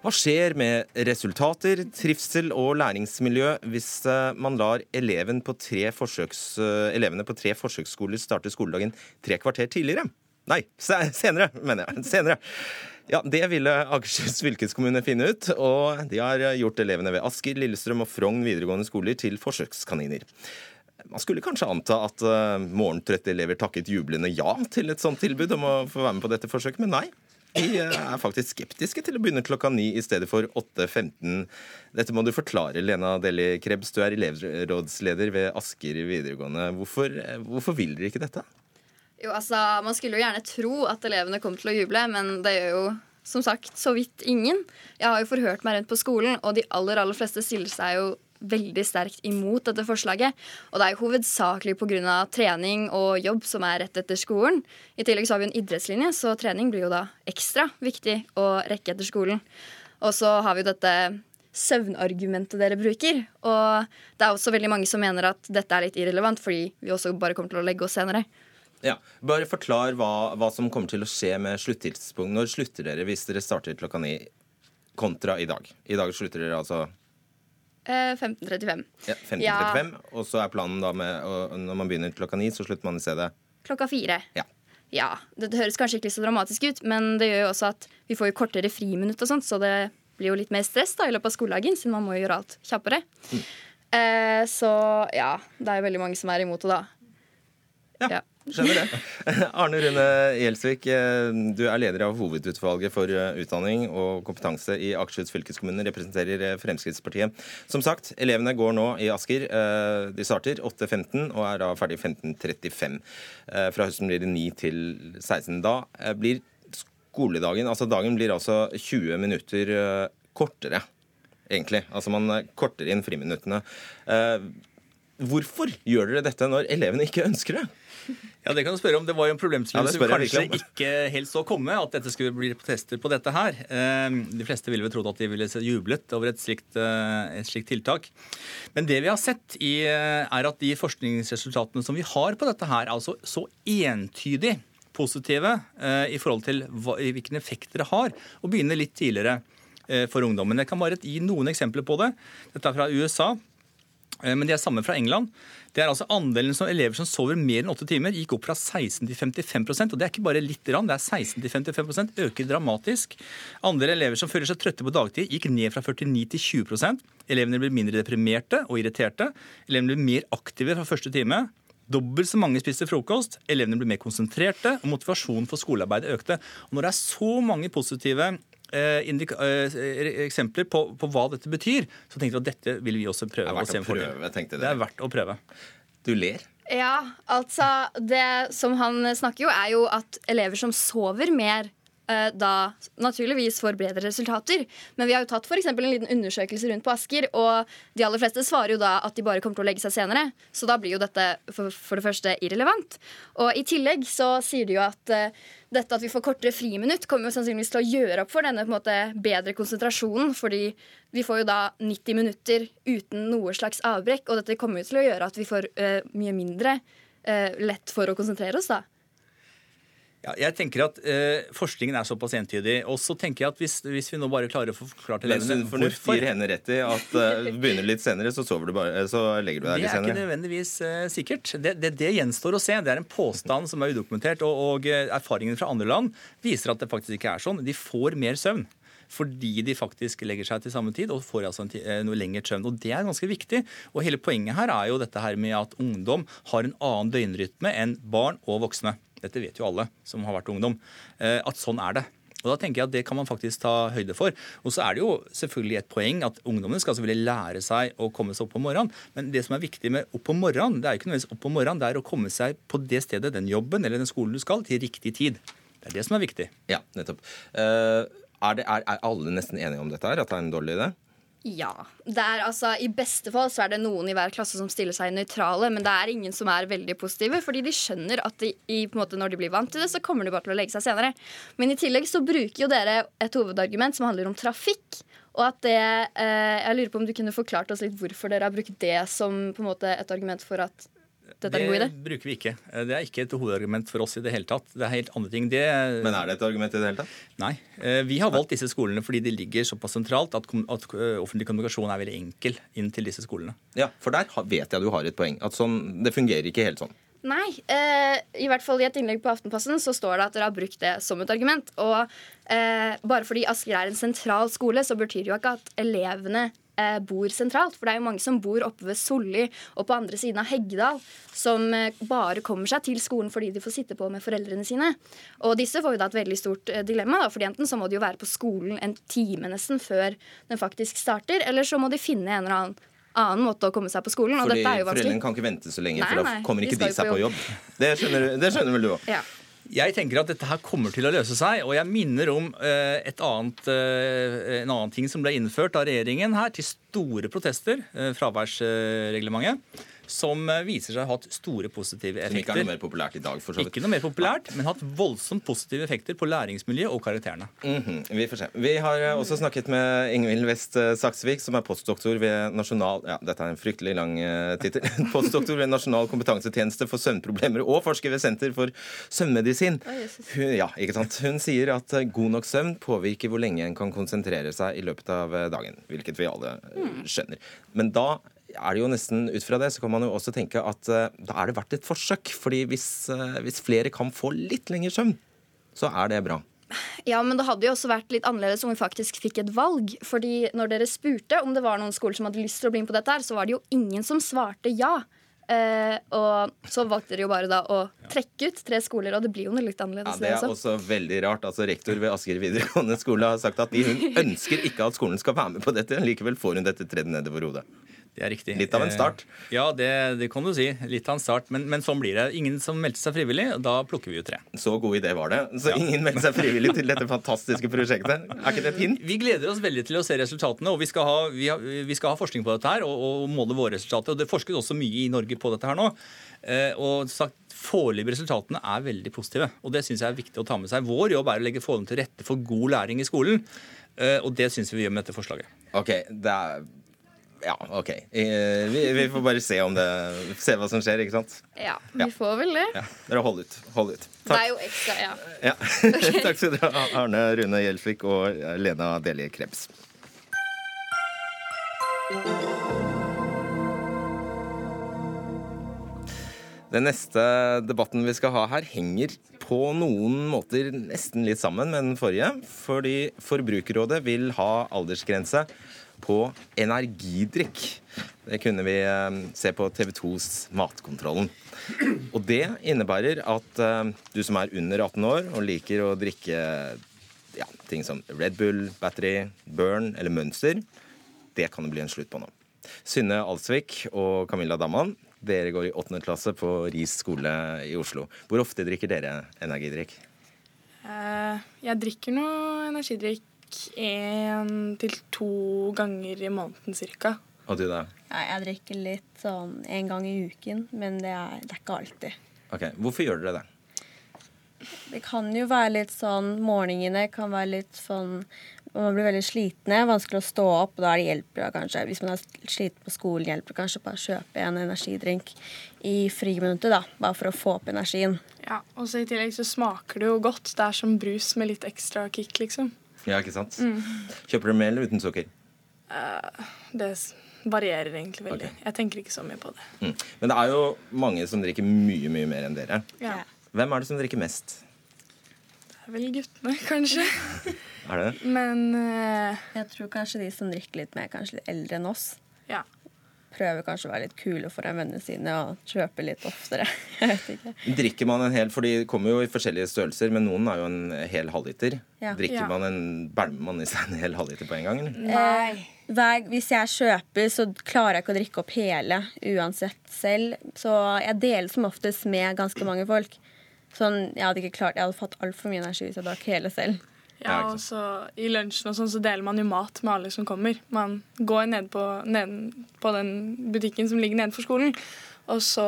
Hva skjer med resultater, trivsel og læringsmiljø hvis eh, man lar eleven på forsøks, eh, elevene på tre forsøksskoler starte skoledagen tre kvarter tidligere? Nei, senere, mener jeg. Senere. Ja, Det ville Akershus fylkeskommune finne ut, og de har gjort elevene ved Asker, Lillestrøm og Frogn videregående skoler til forsøkskaniner. Man skulle kanskje anta at uh, morgentrøtte elever takket jublende ja til et sånt tilbud om å få være med på dette forsøket, men nei. De er faktisk skeptiske til å begynne klokka ni i stedet for 8.15. Dette må du forklare, Lena Deli Krebs. Du er elevrådsleder ved Asker videregående. Hvorfor, hvorfor vil dere ikke dette? Jo, altså, Man skulle jo gjerne tro at elevene kom til å juble, men det gjør jo som sagt så vidt ingen. Jeg har jo forhørt meg rundt på skolen, og de aller, aller fleste stiller seg jo veldig sterkt imot dette forslaget. Og det er hovedsakelig pga. trening og jobb som er rett etter skolen. I tillegg så har vi en idrettslinje, så trening blir jo da ekstra viktig å rekke etter skolen. Og så har vi jo dette søvnargumentet dere bruker. Og det er også veldig mange som mener at dette er litt irrelevant, fordi vi også bare kommer til å legge oss senere. Ja, Bare forklar hva, hva som kommer til å skje med sluttidspunkt. Når slutter dere hvis dere starter klokka ni kontra i dag? I dag slutter dere altså 15.35. Eh, ja, 15.35, ja. Og så er planen da med Når man begynner klokka ni, så slutter man i stedet Klokka fire. Ja. ja. Det høres kanskje ikke så dramatisk ut, men det gjør jo også at vi får jo kortere friminutt og sånt, så det blir jo litt mer stress da i løpet av skoledagen, siden man må gjøre alt kjappere. Mm. Eh, så ja, det er jo veldig mange som er imot det da. Ja. ja. Skjønner det. [laughs] Arne Rune Gjelsvik, eh, du er leder av Hovedutvalget for eh, utdanning og kompetanse i Akershus fylkeskommune, representerer eh, Fremskrittspartiet. Som sagt, elevene går nå i Asker. De starter 8.15 og er da ferdig 15.35. Fra høsten blir det 9 til 16. Da blir skoledagen, altså dagen blir altså 20 minutter kortere, egentlig. Altså man korter inn friminuttene. Hvorfor gjør dere dette når elevene ikke ønsker det? Ja, Det kan du spørre om. Det var jo en problemstilling ja, som kanskje ikke helt så komme, at dette skulle bli protester på dette her. Ehm, de fleste ville vel trodd at de ville jublet over et slikt, eh, et slikt, tiltak. Men det vi har sett, i, eh, er at de forskningsresultatene som vi har på dette her, altså så entydig positive eh, i forhold til hva, hvilken effekt det har å begynne litt tidligere for ungdommen. Jeg kan bare gi noen eksempler på det. Dette er fra USA. Men de er samme fra England. Det er altså Andelen som elever som sover mer enn åtte timer, gikk opp fra 16 til 55% og Det er ikke bare litt, rann, det er 16 til 55% øker dramatisk. Andelen elever som føler seg trøtte på dagtid, gikk ned fra 49 til 20% Elevene blir mindre deprimerte og irriterte. Elevene blir mer aktive fra første time. Dobbelt så mange spiste frokost, elevene ble mer konsentrerte, og motivasjonen for skolearbeidet økte. Og når det er så mange positive eh, eh, eksempler på, på, hva dette betyr, så tenkte vi at dette vil vi også prøve. Det er verdt å, prøve, tenkte Det er verdt å prøve. Du ler? Ja, altså Det som han snakker jo, er jo at elever som sover mer, eh, da naturligvis får bedre resultater. Men vi har jo tatt for en liten undersøkelse rundt på Asker, og de aller fleste svarer jo da at de bare kommer til å legge seg senere. Så da blir jo dette for, for det første irrelevant. Og i tillegg så sier de jo at uh, dette at vi får kortere friminutt, kommer jo sannsynligvis til å gjøre opp for denne måte, bedre konsentrasjonen. Fordi vi får jo da 90 minutter uten noe slags avbrekk, og dette kommer jo til å gjøre at vi får uh, mye mindre uh, lett for å konsentrere oss. da. Ja, jeg tenker at eh, Forskningen er såpass entydig. Og så tenker jeg at hvis, hvis, vi nå bare klarer å få forklart til elevene Fornuft gir henne rett i at uh, [laughs] begynner litt senere, så, sover du bare, så legger du deg litt senere. Det er ikke nødvendigvis uh, sikkert. Det, det, det, gjenstår å se. Det er en påstand som er udokumentert. Og, og erfaringen fra andre land viser at det faktisk ikke er sånn. De får mer søvn fordi de faktisk legger seg til samme tid og får altså noe lengre søvn. Og Det er ganske viktig. Og Hele poenget her er jo dette her med at ungdom har en annen døgnrytme enn barn og voksne dette vet jo alle som har vært ungdom, eh, at sånn er det. Og da tenker jeg at Det kan man faktisk ta høyde for. Og så er det jo selvfølgelig et poeng at ungdommene skal selvfølgelig lære seg å komme seg opp om morgenen. Men det som er viktig med opp om morgenen, det er jo ikke nødvendigvis opp om morgenen, det er å komme seg på det stedet, den jobben eller den skolen du skal, til riktig tid. Det er det som er viktig. Ja, nettopp. Uh, er, det, er, er alle nesten enige om dette her, at det er en dårlig idé? Ja. Det er, altså, I beste fall så er det noen i hver klasse som stiller seg nøytrale, men det er ingen som er veldig positive, fordi de skjønner at de, i, måte, når de blir vant til det, så kommer de bare til å legge seg senere. Men i tillegg så bruker jo dere et hovedargument som handler om trafikk. Og at det, eh, Jeg lurer på om du kunne forklart oss litt hvorfor dere har brukt det som på en måte et argument for at dette er en god idé? Det bruker vi ikke. Det er ikke et hovedargument for oss i det hele tatt. Det er helt andre ting. Det... Men er det et argument i det hele tatt? Nei. Eh, vi har valgt disse skolene fordi de ligger såpass sentralt at, at eh, offentlig kommunikasjon er veldig enkel inn til disse skolene. Ja, for der vet jeg du har et poeng. At sånn, det fungerer ikke helt sånn. Nei. Eh, I hvert fall i et innlegg på Aftenposten så står det at dere har brukt det som et argument. Og eh, bare fordi Asker er en sentral skole, så betyr det jo ikke at elevene eh, bor sentralt. For det er jo mange som bor oppe ved Solli og på andre siden av Heggedal, som eh, bare kommer seg til skolen fordi de får sitte på med foreldrene sine. Og disse får jo da et veldig stort eh, dilemma, da, fordi enten så må de jo være på skolen en time nesten før den faktisk starter, eller så må de finne en eller annen annen måte å komme seg på skolen. Fordi og dette er jo Foreldrene kan ikke vente så lenge, nei, for da kommer ikke de, seg på jobb. Det skjønner, det skjønner vel du òg? Ja. Jeg tenker at dette her kommer til å løse seg. Og jeg minner om uh, annet, uh, en annen ting som ble innført av regjeringen her, til store protester. Uh, fraværsreglementet som eh, viser seg å ha hatt store positive effekter. Som ikke er noe mer populært i dag, for så vidt. Ikke noe mer populært, men hatt voldsomt positive effekter på læringsmiljøet og karakterene. Mm -hmm. Vi får se. Vi har eh, også snakket med Ingvild West eh, Saksvik, som er postdoktor ved Nasjonal Ja, dette er en fryktelig lang tittel. [laughs] postdoktor ved Nasjonal kompetansetjeneste for søvnproblemer og forsker ved Senter for søvnmedisin. Hun, ja, ikke sant? Hun sier at god nok søvn påvirker hvor lenge en kan konsentrere seg i løpet av dagen. Hvilket vi alle mm. skjønner. Men da er det jo nesten ut fra det, så kan man jo også tenke at uh, da er det verdt et forsøk. fordi hvis, uh, hvis, flere kan få litt lengre søvn, så er det bra. Ja, men det hadde jo også vært litt annerledes om vi faktisk fikk et valg. fordi når dere spurte om det var noen skoler som hadde lyst til å bli med på dette, her, så var det jo ingen som svarte ja. Eh, og så valgte dere jo bare da å trekke ut tre skoler, og det blir jo noe litt annerledes. Ja, Det er også veldig rart. altså Rektor ved Asker videregående skole har sagt at de, hun [laughs] ønsker ikke at skolen skal være med på dette. Likevel får hun dette tredd nedover hodet. Det er riktig. Litt av en start? Eh, ja, det, det kan du si. Litt av en start. Men, men, sånn blir det. Ingen som meldte seg frivillig, da plukker vi jo tre. Så god idé var det. Så ja. ingen meldte seg frivillig til dette [laughs] fantastiske prosjektet. Er ikke det et hint? Vi gleder oss veldig til å se resultatene, og vi skal ha, vi har, vi skal ha forskning på dette her og, og, måle våre resultater. Og det forskes også mye i Norge på dette her nå. Eh, og sagt, Foreløpige resultatene er veldig positive, og det syns jeg er viktig å ta med seg. Vår jobb er å legge forholdene til rette for god læring i skolen, eh, og det syns vi vi gjør med dette forslaget. Ok, det er ja, OK. Vi, vi, får bare se, om det, se hva som skjer, ikke sant? Ja, vi får vel det. Ja. Dere hold ut. Hold ut. Takk. Det er jo ekstra, ja. ja. [laughs] [laughs] Takk skal dere ha, Arne Rune Gjelsvik og Lena Delie Krebs. Den neste debatten vi skal ha her, henger på noen måter nesten litt sammen med den forrige. Fordi Forbrukerrådet vil ha aldersgrense på energidrikk. Det kunne vi eh, se på TV 2s Matkontrollen. Og det innebærer at eh, du som er under 18 år og liker å drikke ja, ting som Red Bull, Battery, Burn eller Mønster, det kan det bli en slutt på nå. Synne Alsvik og Camilla Damman, dere går i åttende klasse på Ris skole i Oslo. Hvor ofte drikker dere energidrikk? Uh, jeg drikker noe energidrikk én til to ganger i måneden cirka. Og du da? Ja, jeg drikker litt sånn en gang i uken, men det er, det er ikke alltid. Ok, Hvorfor gjør dere det? Det kan jo være litt sånn Morgenene kan være litt sånn Man blir veldig slitne, vanskelig å stå opp, og da er det hjelper det kanskje. Hvis man er sliten på skolen, hjelper det kanskje bare å kjøpe en energidrink i friminuttet, da. Bare for å få opp energien. Ja, og så i tillegg så smaker det jo godt. Det er som brus med litt ekstra kick, liksom. Ja, ikke sant? Mm. Kjøper du med eller uten sukker? Uh, det varierer egentlig veldig. Okay. Jeg tenker ikke så mye på det. Mm. Men det er jo mange som drikker mye, mye mer enn dere. Ja. Hvem er det som drikker mest? Det er vel guttene, [laughs] kanskje. er det? Men uh, Jeg tror kanskje de som drikker litt mer, kanskje litt eldre enn oss. Ja. Prøver kanskje å være litt kule for vennene sine og kjøpe litt oftere. [laughs] Jeg vet ikke. Drikker man en hel, for de kommer jo i forskjellige størrelser, men noen er jo en hel halvliter. Ja. Drikker ja. man en, Bælmer man i seg en hel halvliter på en gang? Eller? Nei. Hver, hvis jeg kjøper, så klarer jeg ikke å drikke opp hele uansett selv. Så jeg deler som oftest med ganske mange folk. Sånn, jeg hadde ikke klart, jeg hadde fått altfor mye energi hvis jeg drakk hele selv. Ja, og så I lunsjen og sånn så deler man jo mat med alle som kommer. Man går ned på, ned på den butikken som ligger nedenfor skolen, og så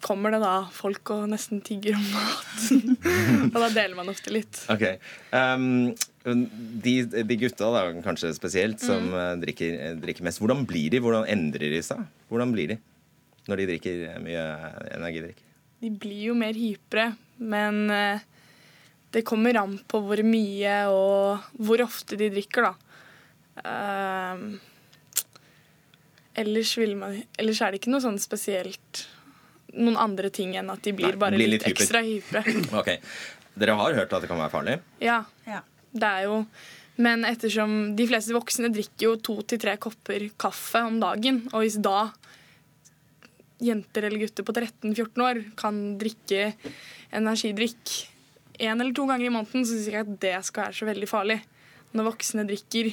kommer det da folk og nesten tigger om mat. [laughs] og da deler man ofte litt. Ok. Um, de, de, gutta da, kanskje spesielt, som mm. Eh, drikker, drikker, mest, hvordan blir de? Hvordan endrer de seg? Hvordan blir de når de drikker mye energidrikk? de blir jo mer hypre, men eh, det kommer an på hvor mye og hvor ofte de drikker, da. Uh, ellers, man, ellers, er det ikke noe sånn spesielt noen andre ting enn at de blir Nei, bare blir litt, litt ekstra hype. [clears throat] ok. Dere har hørt at det kan være farlig? Ja. ja. Det er jo Men ettersom de fleste voksne drikker jo to til tre kopper kaffe om dagen, og hvis da jenter eller gutter på 13-14 år kan drikke energidrikk én eller to ganger i måneden, så syns jeg ikke at det skal være så veldig farlig. Når voksne drikker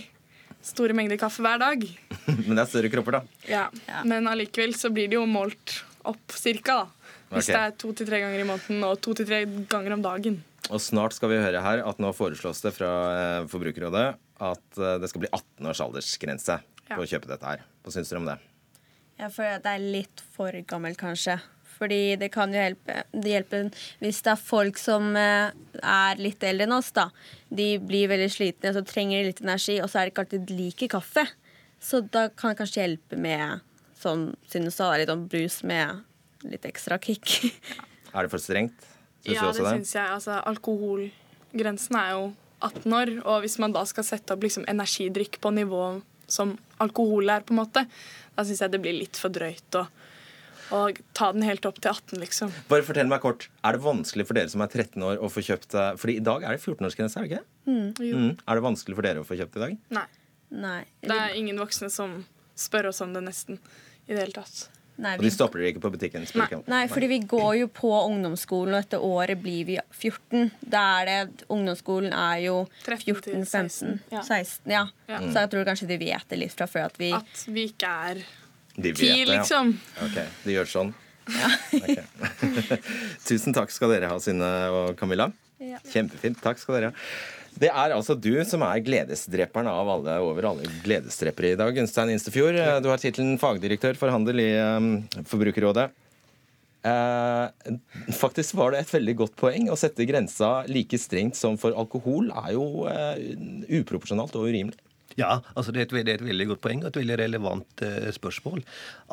store mengder kaffe hver dag. [laughs] Men det er større kropper, da. Ja, ja. Men allikevel så blir det jo målt opp cirka, da. Hvis okay. det er to til tre ganger i måneden og to til tre ganger om dagen. Og snart skal vi høre her at nå foreslås det fra eh, Forbrukerrådet at eh, det skal bli 18 års aldersgrense ja. på å kjøpe dette her. Hva syns dere om det? Jeg føler at det er litt for gammelt, kanskje. Fordi det kan jo hjelpe, det hjelper hvis det er folk som eh, er litt eldre enn oss, da. De blir veldig slitne, så trenger de litt energi, og så er det ikke alltid de liker kaffe. Så da kan det kanskje hjelpe med sånn, siden du sa litt om brus med litt ekstra kick. [laughs] er det for strengt? Synes ja, det, det? syns jeg. Altså, alkoholgrensen er jo 18 år, og hvis man da skal sette opp liksom, energidrikk på nivå som alkohol er, på en måte, da syns jeg det blir litt for drøyt å, å ta den helt opp til 18, liksom. Bare fortell meg kort, Er det vanskelig for dere som er 13 år å få kjøpt Fordi i dag er det 14-årsgrense, er det ikke? Mm. Mm. Er det vanskelig for dere å få kjøpt i dag? Nei. Nei. Det er ingen voksne som spør oss om det, nesten. I det hele tatt. Nei, vi... Og de stopper dere ikke på butikken? Nei. Nei, fordi vi går jo på ungdomsskolen, og etter året blir vi 14. Da er det, Ungdomsskolen er jo 14, 15, 16. Ja. ja. Så jeg tror kanskje de vet det litt fra før at vi At vi ikke er ti, liksom. Ja. Ok, De gjør sånn? Ja. okay. [laughs] Tusen takk skal dere ha, Synne og Camilla. Ja. Kjempefint. Takk skal dere ha. Det er altså du som er gledesdreperen av alle over alle gledesdrepere i dag. Gunstein Instefjord, du har tittelen fagdirektør for handel i um, Forbrukerrådet. Eh, faktisk var det et veldig godt poeng. Å sette grensa like strengt som for alkohol er jo eh, uproporsjonalt og urimelig. Ja, altså det er, et, det er, et, veldig godt poeng og et veldig relevant eh, spørsmål.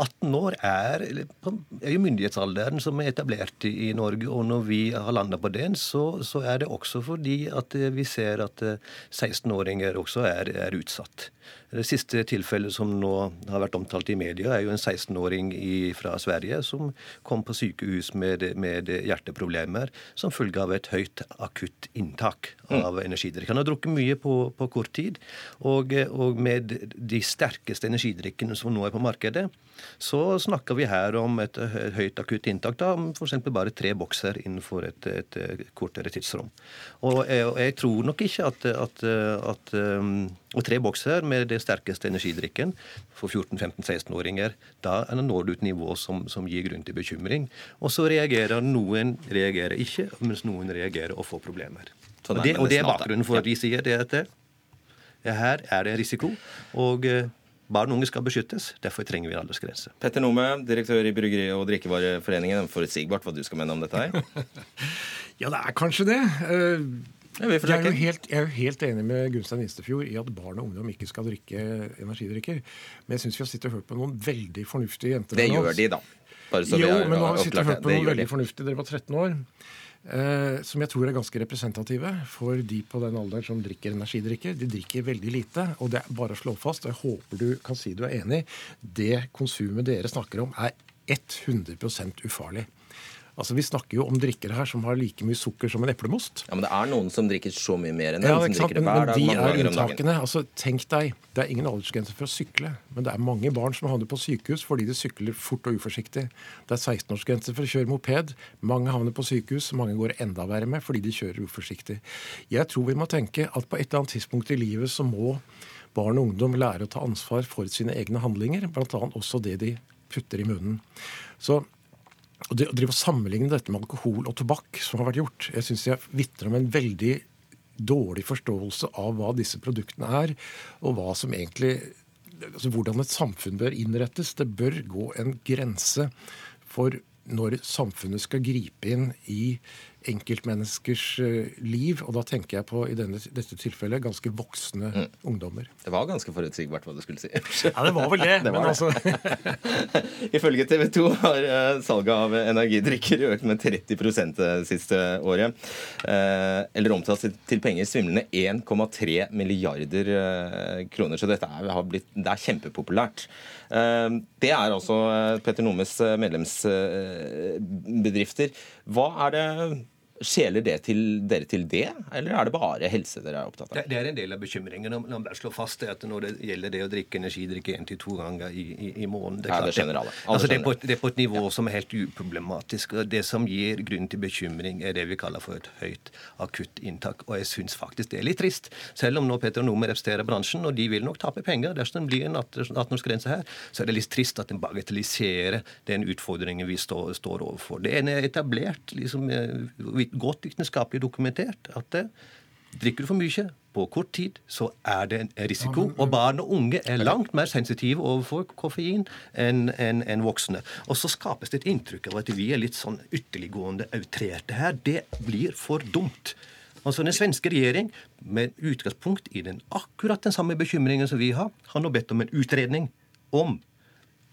18 år er, er, jo myndighetsalderen som er etablert i, i Norge. Og når vi har landa på den, så, så, er det også fordi at eh, vi ser at 16-åringer eh, også er, er utsatt. Det siste tilfellet som nå har vært omtalt i media, er jo en 16-åring fra Sverige som kom på sykehus med, med, hjerteproblemer som følge av et høyt akutt inntak av mm. energidrikk. Han har drukket mye på, på, kort tid, og Og, og, med de sterkeste energidrikkene som nå er på markedet, så snakker vi her om et høyt akutt inntak. da, F.eks. bare tre bokser innenfor et, et, kortere tidsrom. Og jeg, og jeg, tror nok ikke at, at, at um, og tre bokser med det sterkeste energidrikken for 14-15-16-åringer, da når du et nivå som, som, gir grunn til bekymring. Og så reagerer noen reagerer ikke, mens noen reagerer og får problemer. Og det, og det er bakgrunnen for at vi sier det at her er det risiko. og eh, Barn og unge skal beskyttes. Derfor trenger vi aldersgrense. Petter Nome, direktør i Bryggeri- og drikkevareforeningen. Forutsigbart hva du skal mene om dette her? [laughs] ja, det er kanskje det. Uh, jeg er, jo helt, jeg er jo helt enig med Gunstein Instefjord i at barn og ungdom ikke skal drikke energidrikker. Men jeg syns vi har sittet og hørt på noen veldig fornuftige jenter. Det gjør de, da. jo, men nå har vi sittet og hørt på noen veldig fornuftige. Dere var 13 år. Eh, som jeg tror er ganske representative for de på den alderen som drikker energidrikker. De drikker veldig lite, og det er bare å slå fast, og jeg håper du kan si du er enig, det konsumet dere snakker om, er 100% ufarlig. Altså, Vi snakker jo om drikkere her som har like mye sukker som en eplemost. Ja, Men det er noen som drikker så mye mer enn den. Ja, som drikker hver dag, Men de er dagen. Altså, Tenk deg, det er ingen aldersgrense for å sykle, men det er mange barn som havner på sykehus fordi de sykler fort og uforsiktig. Det er 16-årsgrense for å kjøre moped. Mange havner på sykehus, mange går enda verre med fordi de kjører uforsiktig. Jeg tror vi må tenke at på et eller annet tidspunkt i livet så må barn og ungdom lære å ta ansvar for sine egne handlinger, bl.a. også det de putter i munnen. Så Å drive og sammenligne dette med alkohol og tobakk, som har vært gjort, jeg syns jeg vitner om en veldig dårlig forståelse av hva disse produktene er, og hva som egentlig altså hvordan et samfunn bør innrettes. Det bør gå en grense for når samfunnet skal gripe inn i enkeltmenneskers eh, liv. Og da tenker jeg på i denne, dette tilfellet ganske voksne mm. ungdommer. Det var ganske forutsigbart hva du skulle si. [laughs] ja, det var vel det. [laughs] det var men altså [laughs] Ifølge TV 2 har uh, salget av energidrikker økt med 30 det siste året. Eller omtalt til penger svimlende 1,3 milliarder kroner. Så dette er, blitt, det er kjempepopulært. Det er altså Petter Nomes medlemsbedrifter. Hva er det Skjeler det til, dere til det, eller er det bare helse dere er opptatt av? Det, det er en del av bekymringen. La meg bare slå fast at når det gjelder det å drikke energidrikke én til to ganger i, i, i måneden det det, altså det, på, det, er på, et nivå ja. som er helt uproblematisk. og Det som gir grunn til bekymring, er det vi kaller for et høyt akutt inntak. Og jeg syns faktisk det er litt trist. Selv om nå Peter Nome representerer bransjen, og de vil nok tape penger dersom det blir en 18-årsgrense her, så er det litt trist at en bagatelliserer den utfordringen vi står, står overfor. Det er en etablert liksom, eh, godt vitenskapelig dokumentert at det, drikker du for mye på kort tid, så er det en risiko. Og barn og unge er langt mer sensitive overfor koffein enn en, en voksne. Og så skapes det et inntrykk av at vi er litt sånn ytterliggående outrerte her. Det blir for dumt. Altså Den svenske regjering, med utgangspunkt i den akkurat den samme bekymringen som vi har, har nå bedt om en utredning om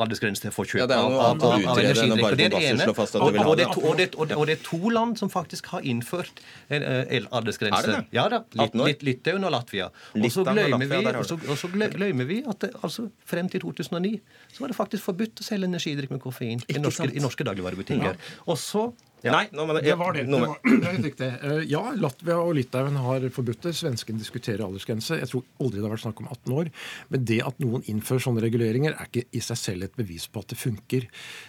aldersgrense for kjøp ja, av, av, av, av energidrikk. Det er det ene. Og, og, det, og, det, og, det, er to land som faktisk har innført en uh, aldersgrense. Er det det? Ja da. Litt, Litauen og Latvia. Og så glemmer vi, at det, altså, frem til 2009 så var det faktisk forbudt å selge energidrikk med koffein i norske, i norske dagligvarebutikker. Og så ja. Nei, nå, det, det, var det. Det, var, det er riktig. Eh, ja, Latvia og Litauen har forbudt det. Svenskene diskuterer aldersgrense. Jeg tror aldri det har vært snakk om 18 år. Men det at noen innfører sånne reguleringer, er ikke i seg selv et bevis på at det funker.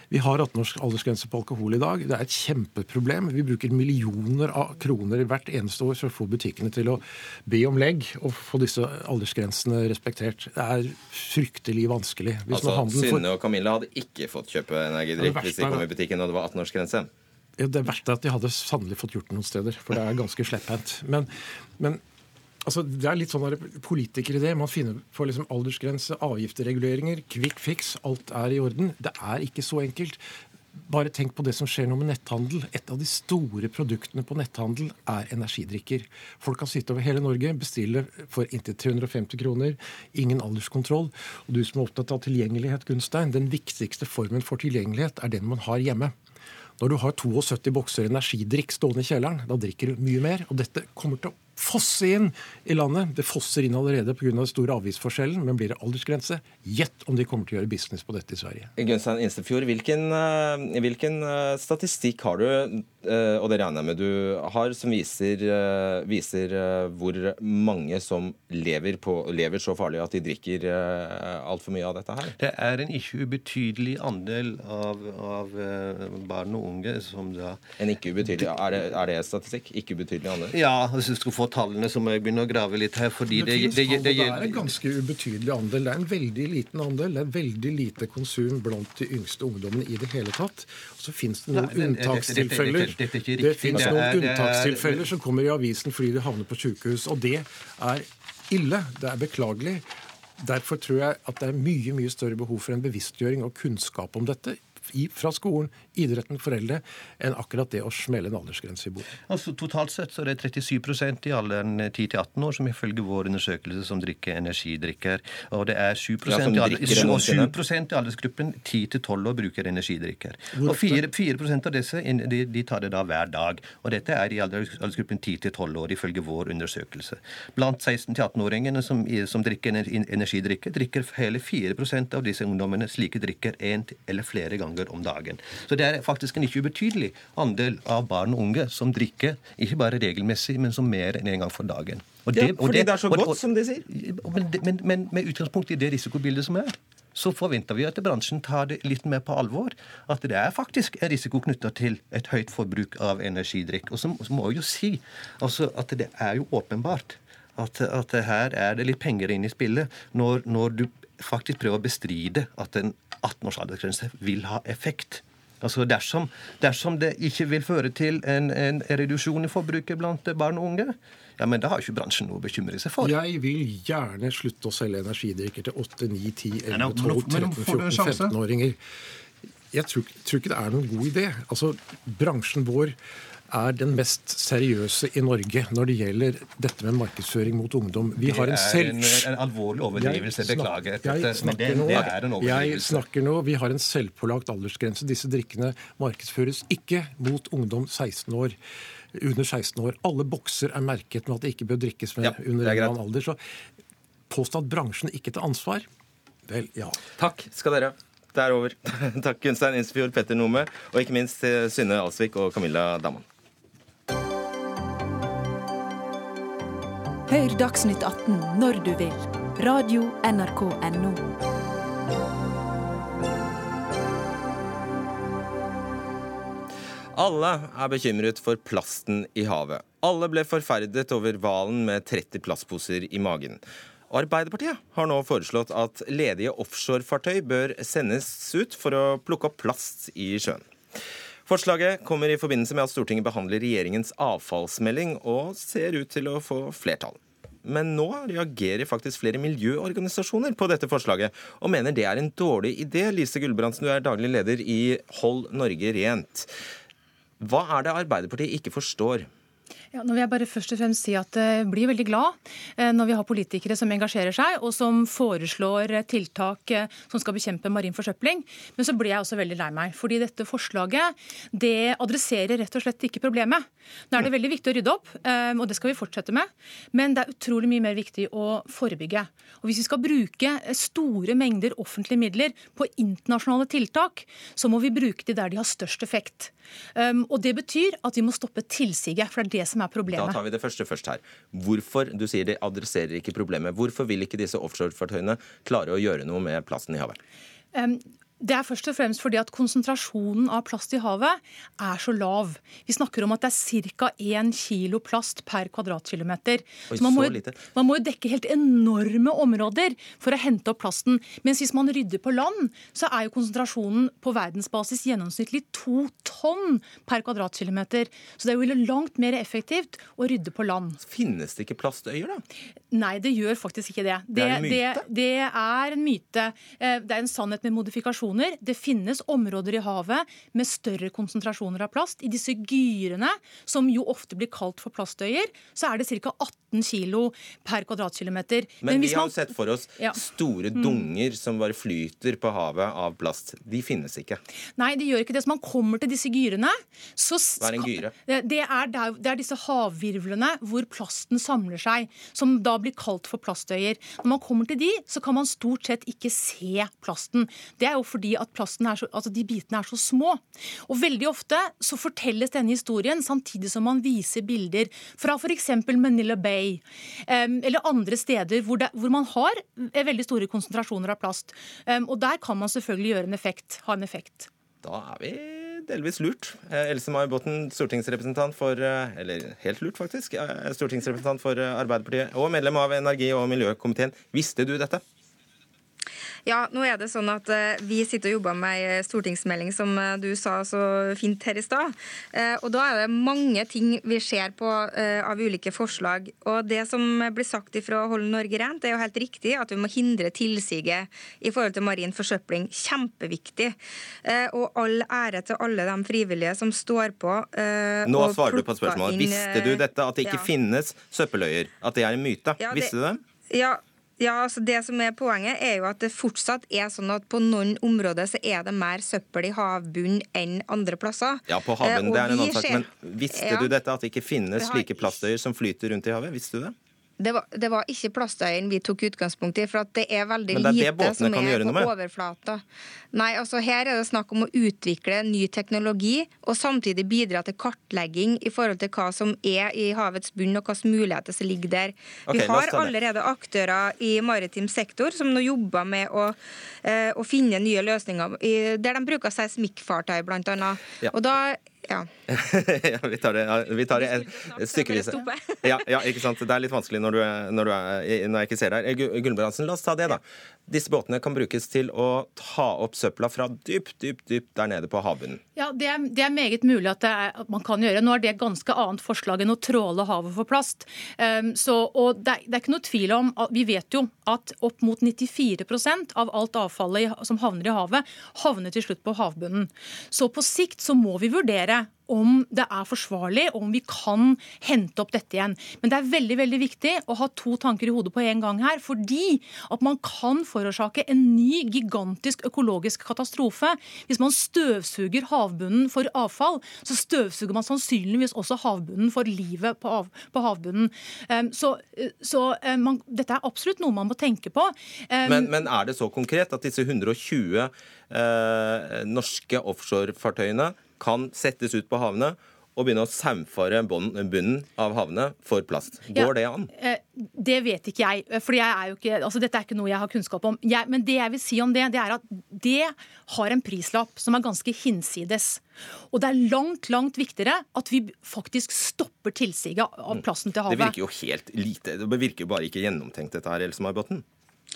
Vi har 18 års aldersgrense på alkohol i dag. Det er et kjempeproblem. Vi bruker millioner av kroner hvert eneste år for å få butikkene til å be om legg og få disse aldersgrensene respektert. Det er fryktelig vanskelig. Hvis altså, Synne og Camilla hadde ikke fått kjøpe energidrikk hvis de kom i butikken og det var 18-årsgrense? Det verste er at de hadde sannelig fått gjort det noen steder, for det er ganske slepphendt. Men, men altså, det er litt sånn politikeridé. Man finner på liksom aldersgrense, avgiftsreguleringer, quick fix. Alt er i orden. Det er ikke så enkelt. Bare tenk på det som skjer nå med netthandel. Et av de store produktene på netthandel er energidrikker. Folk kan sitte over hele Norge, bestille for inntil 350 kroner. Ingen alderskontroll. Og du som er opptatt av tilgjengelighet, Gunstein, den viktigste formen for tilgjengelighet er den man har hjemme. Når du har 72 bokser energidrikk stående i kjelleren, da drikker du mye mer. Og dette kommer til å fosse inn i landet. Det fosser inn allerede pga. den store avgiftsforskjellen, men blir det aldersgrense? Gjett om de kommer til å gjøre business på dette i Sverige. Gunstein Instefjord, hvilken, eh, hvilken eh, statistikk har du og det regner jeg med du har, som viser, viser hvor mange som lever, på, lever, så farlig at de drikker altfor mye av dette her? Det er en ikke ubetydelig andel av, av barn og unge som da En ikke ubetydelig, Er det, er det statistikk? Ikke ubetydelig andel? Ja, hvis du skal få tallene, så må jeg begynne å grave litt her. fordi det, det, det, det, er en ganske ubetydelig andel. Det er en veldig liten andel. Det er veldig lite konsum blant de yngste ungdommene i det hele tatt. Og så finnes det noen unntakstilfeller Det finnes noen unntakstilfeller som kommer i avisen fordi de havner på sykehus. Og det er ille. Det er beklagelig. Derfor tror jeg at det er mye mye større behov for en bevisstgjøring og kunnskap om dette fra skolen, idretten, foreldre, enn akkurat det å smelle en aldersgrense i bordet. Altså, totalt sett så er det 37% i alderen 10-18 år som ifølge vår undersøkelse som drikker energidrikker. Og det er 7 ja, i, alder, i aldersgruppen 10-12 år bruker energidrikker. Og 4, 4% av disse de, de, tar det da hver dag. Og dette er i aldersgruppen 10-12 år ifølge vår undersøkelse. Blant 16-18-åringene som, som, drikker energidrikker, drikker hele 4% av disse ungdommene slike drikker én eller flere ganger ganger om dagen. Så det er faktisk en ikke ubetydelig andel av barn og unge som drikker, ikke bare regelmessig, men som mer enn en gang for dagen. Og det, ja, fordi det, det, er så godt, og, som de sier. Men, men, men med utgangspunkt i det risikobildet som er så forventer vi at bransjen tar det litt mer på alvor. At det er faktisk en risiko knytta til et høyt forbruk av energidrikk. Og så, må jeg jo si altså, at det er jo åpenbart at, at her er det litt penger inne i spillet. Når, når du faktisk prøver å bestride at en 18 års aldersgrense vil ha effekt. Altså dersom, dersom, det ikke vil føre til en, en reduksjon i forbruket blant barn og unge, ja, men da har ikke bransjen noe å bekymre seg for. Jeg vil gjerne slutte å selge energidrikker til 8, 9, 10, 11, 12, 13, 14, 15-åringer. Jeg tror, tror, ikke det er noen god idé. Altså, Bransjen vår er den mest seriøse i Norge når det gjelder dette med markedsføring mot ungdom. Vi har en selv... Det er en, en alvorlig overdrivelse, beklager. Jeg snakker, nå, det er en jeg snakker nå, Vi har en selvpålagt aldersgrense. Disse drikkene markedsføres ikke mot ungdom 16 år. Under 16 år. Alle bokser er merket med at det ikke bør drikkes med ja, under en annen alder. Så påstå at bransjen ikke tar ansvar, vel, ja. Takk skal dere ha. Det er over. [laughs] Takk Gunstein Insfjord, Petter Nome, og ikke minst Synne Alsvik og Camilla Damman. Hør Dagsnytt 18 når du vil. Radio NRK Radio.nrk.no. Alle er bekymret for plasten i havet. Alle ble forferdet over hvalen med 30 plastposer i magen. Arbeiderpartiet har nå foreslått at ledige offshorefartøy bør sendes ut for å plukke opp plast i sjøen. Forslaget kommer i forbindelse med at Stortinget behandler regjeringens avfallsmelding, og ser ut til å få flertall. Men nå reagerer faktisk flere miljøorganisasjoner på dette forslaget, og mener det er en dårlig idé. Lise Gulbrandsen, du er daglig leder i Hold Norge rent. Hva er det Arbeiderpartiet ikke forstår? Ja, nå vil jeg bare først og fremst si at jeg eh, blir veldig glad eh, når vi har politikere som engasjerer seg, og som foreslår eh, tiltak som skal bekjempe marin forsøpling. Men så blir jeg også veldig lei meg. fordi dette forslaget det adresserer rett og slett ikke problemet. Nå er det veldig viktig å rydde opp, og det skal vi fortsette med. Men det er utrolig mye mer viktig å forebygge. Og Hvis vi skal bruke store mengder offentlige midler på internasjonale tiltak, så må vi bruke de der de har størst effekt. Og Det betyr at vi må stoppe tilsiget. for det er det som er problemet. Da tar vi det første først her. Hvorfor du sier de adresserer ikke problemet. Hvorfor vil ikke disse offshorefartøyene klare å gjøre noe med plasten i havet? Um, det er først og fremst fordi at konsentrasjonen av plast i havet er så lav. Vi snakker om at det er ca. 1 kilo plast per kvadratkilometer. Oi, så man, må jo, man må jo dekke helt enorme områder for å hente opp plasten. Mens hvis man rydder på land, så er jo konsentrasjonen på verdensbasis gjennomsnittlig to tonn per kvadratkilometer. Så det er jo langt mer effektivt å rydde på land. Finnes det ikke plastøyer, da? Nei, det gjør faktisk ikke det. Det, det er en? Det, det er en myte. Eh, det er en sannhet med modifikasjoner. Det finnes områder i havet med større konsentrasjoner av plast. I disse gyrene, som jo ofte blir kalt for plastøyer, så er det ca. 18 kg per kvadratkilometer. Men, Men vi har jo sett for oss ja. store mm. dunger mm. som bare flyter på havet av plast. De finnes ikke. Nei, de gjør ikke det. Så man kommer til disse gyrene, så Hva er en gyre? Det er, det er disse havvirvlene hvor plasten samler seg. Som da blir kalt for plastøyer. Når man kommer til de, så kan man stort sett ikke se plasten. Det er jo fordi at plasten er så, altså de bitene er så små. Og veldig ofte så fortelles denne historien samtidig som man viser bilder fra f.eks. Manila Bay um, eller andre steder hvor, det, hvor, man har veldig store konsentrasjoner av plast. Um, og der kan man selvfølgelig gjøre en effekt, ha en effekt. Da er vi delvis lurt. Eh, Else May Botten, stortingsrepresentant for eh, Eller helt lurt, faktisk. Stortingsrepresentant for eh, Arbeiderpartiet og medlem av energi- og miljøkomiteen. Visste du dette? Ja, nå er det sånn at uh, Vi sitter og jobber med ei stortingsmelding, som uh, du sa så fint her i stad. Og Da er det mange ting vi ser på av ulike forslag. Og Det som blir sagt ifra Hold Norge rent, er jo helt riktig at vi må hindre tilsiget i forhold til marin forsøpling. Kjempeviktig. og all ære til alle de frivillige som står på. nå svarer du på spørsmålet. Visste du dette, at det ikke ja. finnes søppeløyer? At det er en myte? Ja, det, Visste du det? Ja, ja, altså Det som er Poenget er jo at det fortsatt er sånn at på noen områder så er det mer søppel i havbunnen enn andre plasser. Ja, på havbunnen, eh, det er en annen sak. Men visste ja, du dette, at det ikke finnes slike plastøyer som flyter rundt i havet? Visste du det? Det var, det var, ikke plastøyen vi tok utgangspunkt i, for det er veldig det er lite som er på overflata. Nei, altså Her er det snakk om å utvikle ny teknologi og samtidig bidra til kartlegging i forhold til hva som er i havets bunn og hvilke muligheter som ligger der. Okay, vi har allerede aktører i maritim sektor som nå jobber med å, eh, å finne nye løsninger, der de bruker seismikkfartøy bl.a. Ja. Og da ja. [laughs] ja, vi tar det, vi tar det stykkevis. Ja, ja, ikke sant. Det er litt vanskelig når, du, når, du er, når jeg ikke ser deg. Gulbrandsen, la oss ta det, da. Disse båtene kan brukes til å ta opp søpla fra dypt, dypt, dypt der nede på havbunnen. Ja, det er, det er, meget mulig at, er, at, man kan gjøre. Nå er det et ganske annet forslag enn å tråle havet for plast. Um, så, og det er, det er, ikke noe tvil om at Vi vet jo at opp mot 94% av alt avfallet som havner i havet, havner til slutt på havbunnen. Så på sikt så må vi vurdere om det er forsvarlig, og om vi kan hente opp dette igjen. Men det er veldig veldig viktig å ha to tanker i hodet på en gang her. Fordi at man kan forårsake en ny gigantisk økologisk katastrofe. Hvis man støvsuger havbunnen for avfall, så støvsuger man sannsynligvis også havbunnen for livet på, av, på havbunnen. Um, så, så um, man, dette er absolutt noe man må tenke på. Um, men, men, er det så konkret at disse 120 uh, eh, norske offshorefartøyene kan settes ut på havene og begynne å saumfare bunnen av havene for plast. Går ja, det an? Eh, det vet ikke jeg. for altså Dette er ikke noe jeg har kunnskap om. Jeg, men det jeg vil si om det, det er at det har en prislapp som er ganske hinsides. Og det er langt, langt viktigere at vi faktisk stopper tilsiget av mm. plasten til havet. Det virker jo helt lite. Det virker jo bare ikke gjennomtenkt, dette her, Else May Botten.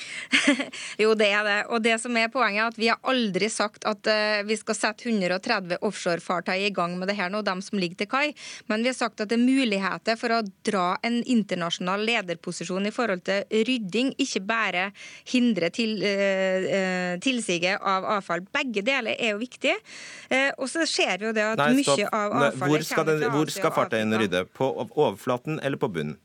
[laughs] jo, det er det. Og det som er poenget, er at vi har aldri sagt at uh, vi skal sette 130 offshorefartøy i gang med det her nå, dem som ligger til kai. Men vi har sagt at det er muligheter for å dra en internasjonal lederposisjon i forhold til rydding, ikke bare hindre til, uh, tilsiget av avfall. Begge deler er jo viktig. Uh, og så ser vi jo det at Nei, mye av avfallet hvor skal, den, hvor skal fartøyene rydde? På overflaten eller på bunnen?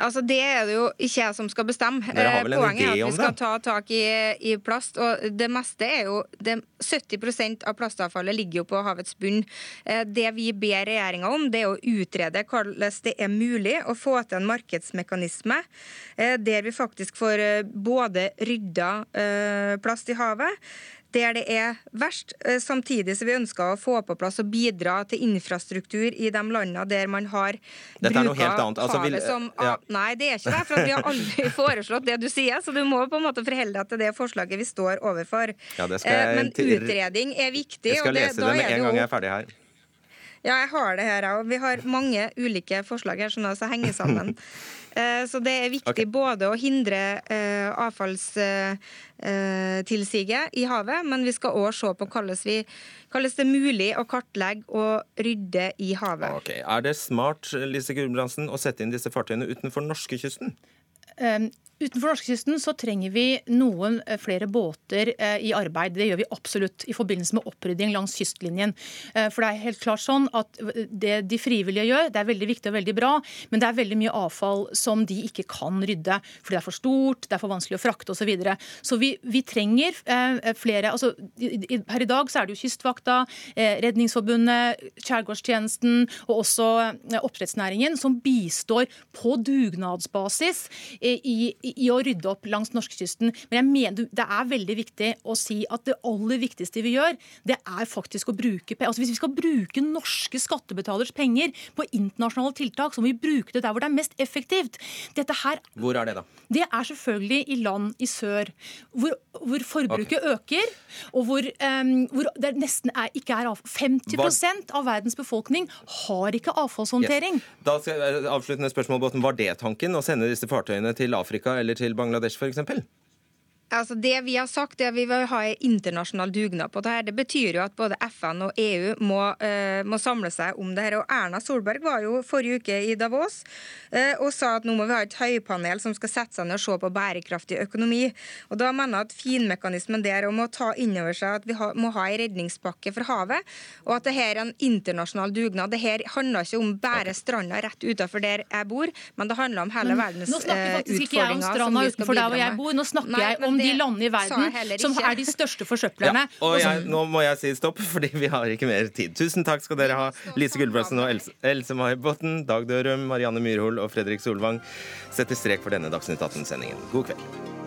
Altså, Det er det jo ikke jeg som skal bestemme. Poenget er at vi skal ta tak i, i, plast. og Det meste er jo, det, 70% av plastavfallet ligger jo på havets bunn. Eh, det vi ber regjeringa om, det er å utrede hvordan det er mulig å få til en markedsmekanisme eh, der vi faktisk får eh, både rydda plast i havet, der det er verst, eh, samtidig som vi ønsker å få på plass og bidra til infrastruktur i de landene der man har bruka altså, vil, som ja. Nei, det er ikke det, for vi har aldri [laughs] foreslått det du sier, så du må på en måte forholde deg til det forslaget vi står overfor. Ja, jeg, Men utredning er viktig. Jeg skal det, lese det med en gang jeg er ferdig her. Ja, jeg har det her òg. Vi har mange ulike forslag her, sånn at henger sammen. [laughs] Eh, så det er viktig okay. både å hindre uh, avfallstilsiget i havet, men vi skal òg se på hvordan, vi, hvordan det er mulig å kartlegge og rydde i havet. Okay. Er det smart Lise Gulbrandsen, å sette inn disse fartøyene utenfor norskekysten? Um, Utenfor norskekysten så trenger vi noen eh, flere båter eh, i arbeid. Det gjør vi absolutt i forbindelse med opprydding langs kystlinjen. Eh, for det er helt klart sånn at det de frivillige gjør, det er veldig viktig og veldig bra, men det er veldig mye avfall som de ikke kan rydde. Fordi det er for stort, det er for vanskelig å frakte osv. Så, videre. så vi, vi trenger flere altså, Her i dag så er det jo Kystvakta, Redningsforbundet, Skjærgårdstjenesten og også oppdrettsnæringen som bistår på dugnadsbasis i, i å rydde opp langs norskekysten. Men jeg mener det er veldig viktig å si at det aller viktigste vi gjør, det er faktisk å bruke altså Hvis vi skal bruke norske skattebetalers penger på internasjonale tiltak, så må vi bruke det der hvor det er mest effektivt. Dette her, hvor er det, da? Det er selvfølgelig i land i sør, hvor, hvor forbruket okay. øker, og hvor, um, hvor det nesten er, ikke er avfall. 50 var... av verdens befolkning har ikke avfallshåndtering. Yes. Da skal jeg, avsluttende spørsmål, Botten. Var det tanken å sende disse fartøyene til Afrika eller til Bangladesh f.eks.? Altså det Vi har sagt er at vi vil ha en internasjonal dugnad på det her. Det betyr jo at både FN og EU må, uh, må, samle seg om det her. Og Erna Solberg var jo forrige uke i Davos uh, og sa at nå må vi ha et høypanel som skal sette seg ned og se på bærekraftig økonomi. Og Da mener jeg at finmekanismen der om å ta inn over seg at vi ha, må ha en redningspakke for havet, og at det her er en internasjonal dugnad. Det her handler ikke om bare stranda rett utenfor der jeg bor, men det handler om hele verdens utfordringer. Nå snakker faktisk ikke jeg om stranda utenfor der hvor jeg bor, nå snakker Nei, jeg om de landene i verden som er de største forsøplerne. Ja, og jeg, nå må jeg si stopp, [laughs] fordi vi har ikke mer tid. Tusen takk skal dere ha, Lise Gulbrandsen og Else, Else Mai Botten, Dag Dørum, Marianne Myrhol og Fredrik Solvang setter strek for denne Dagsnytt 18-sendingen. God kveld.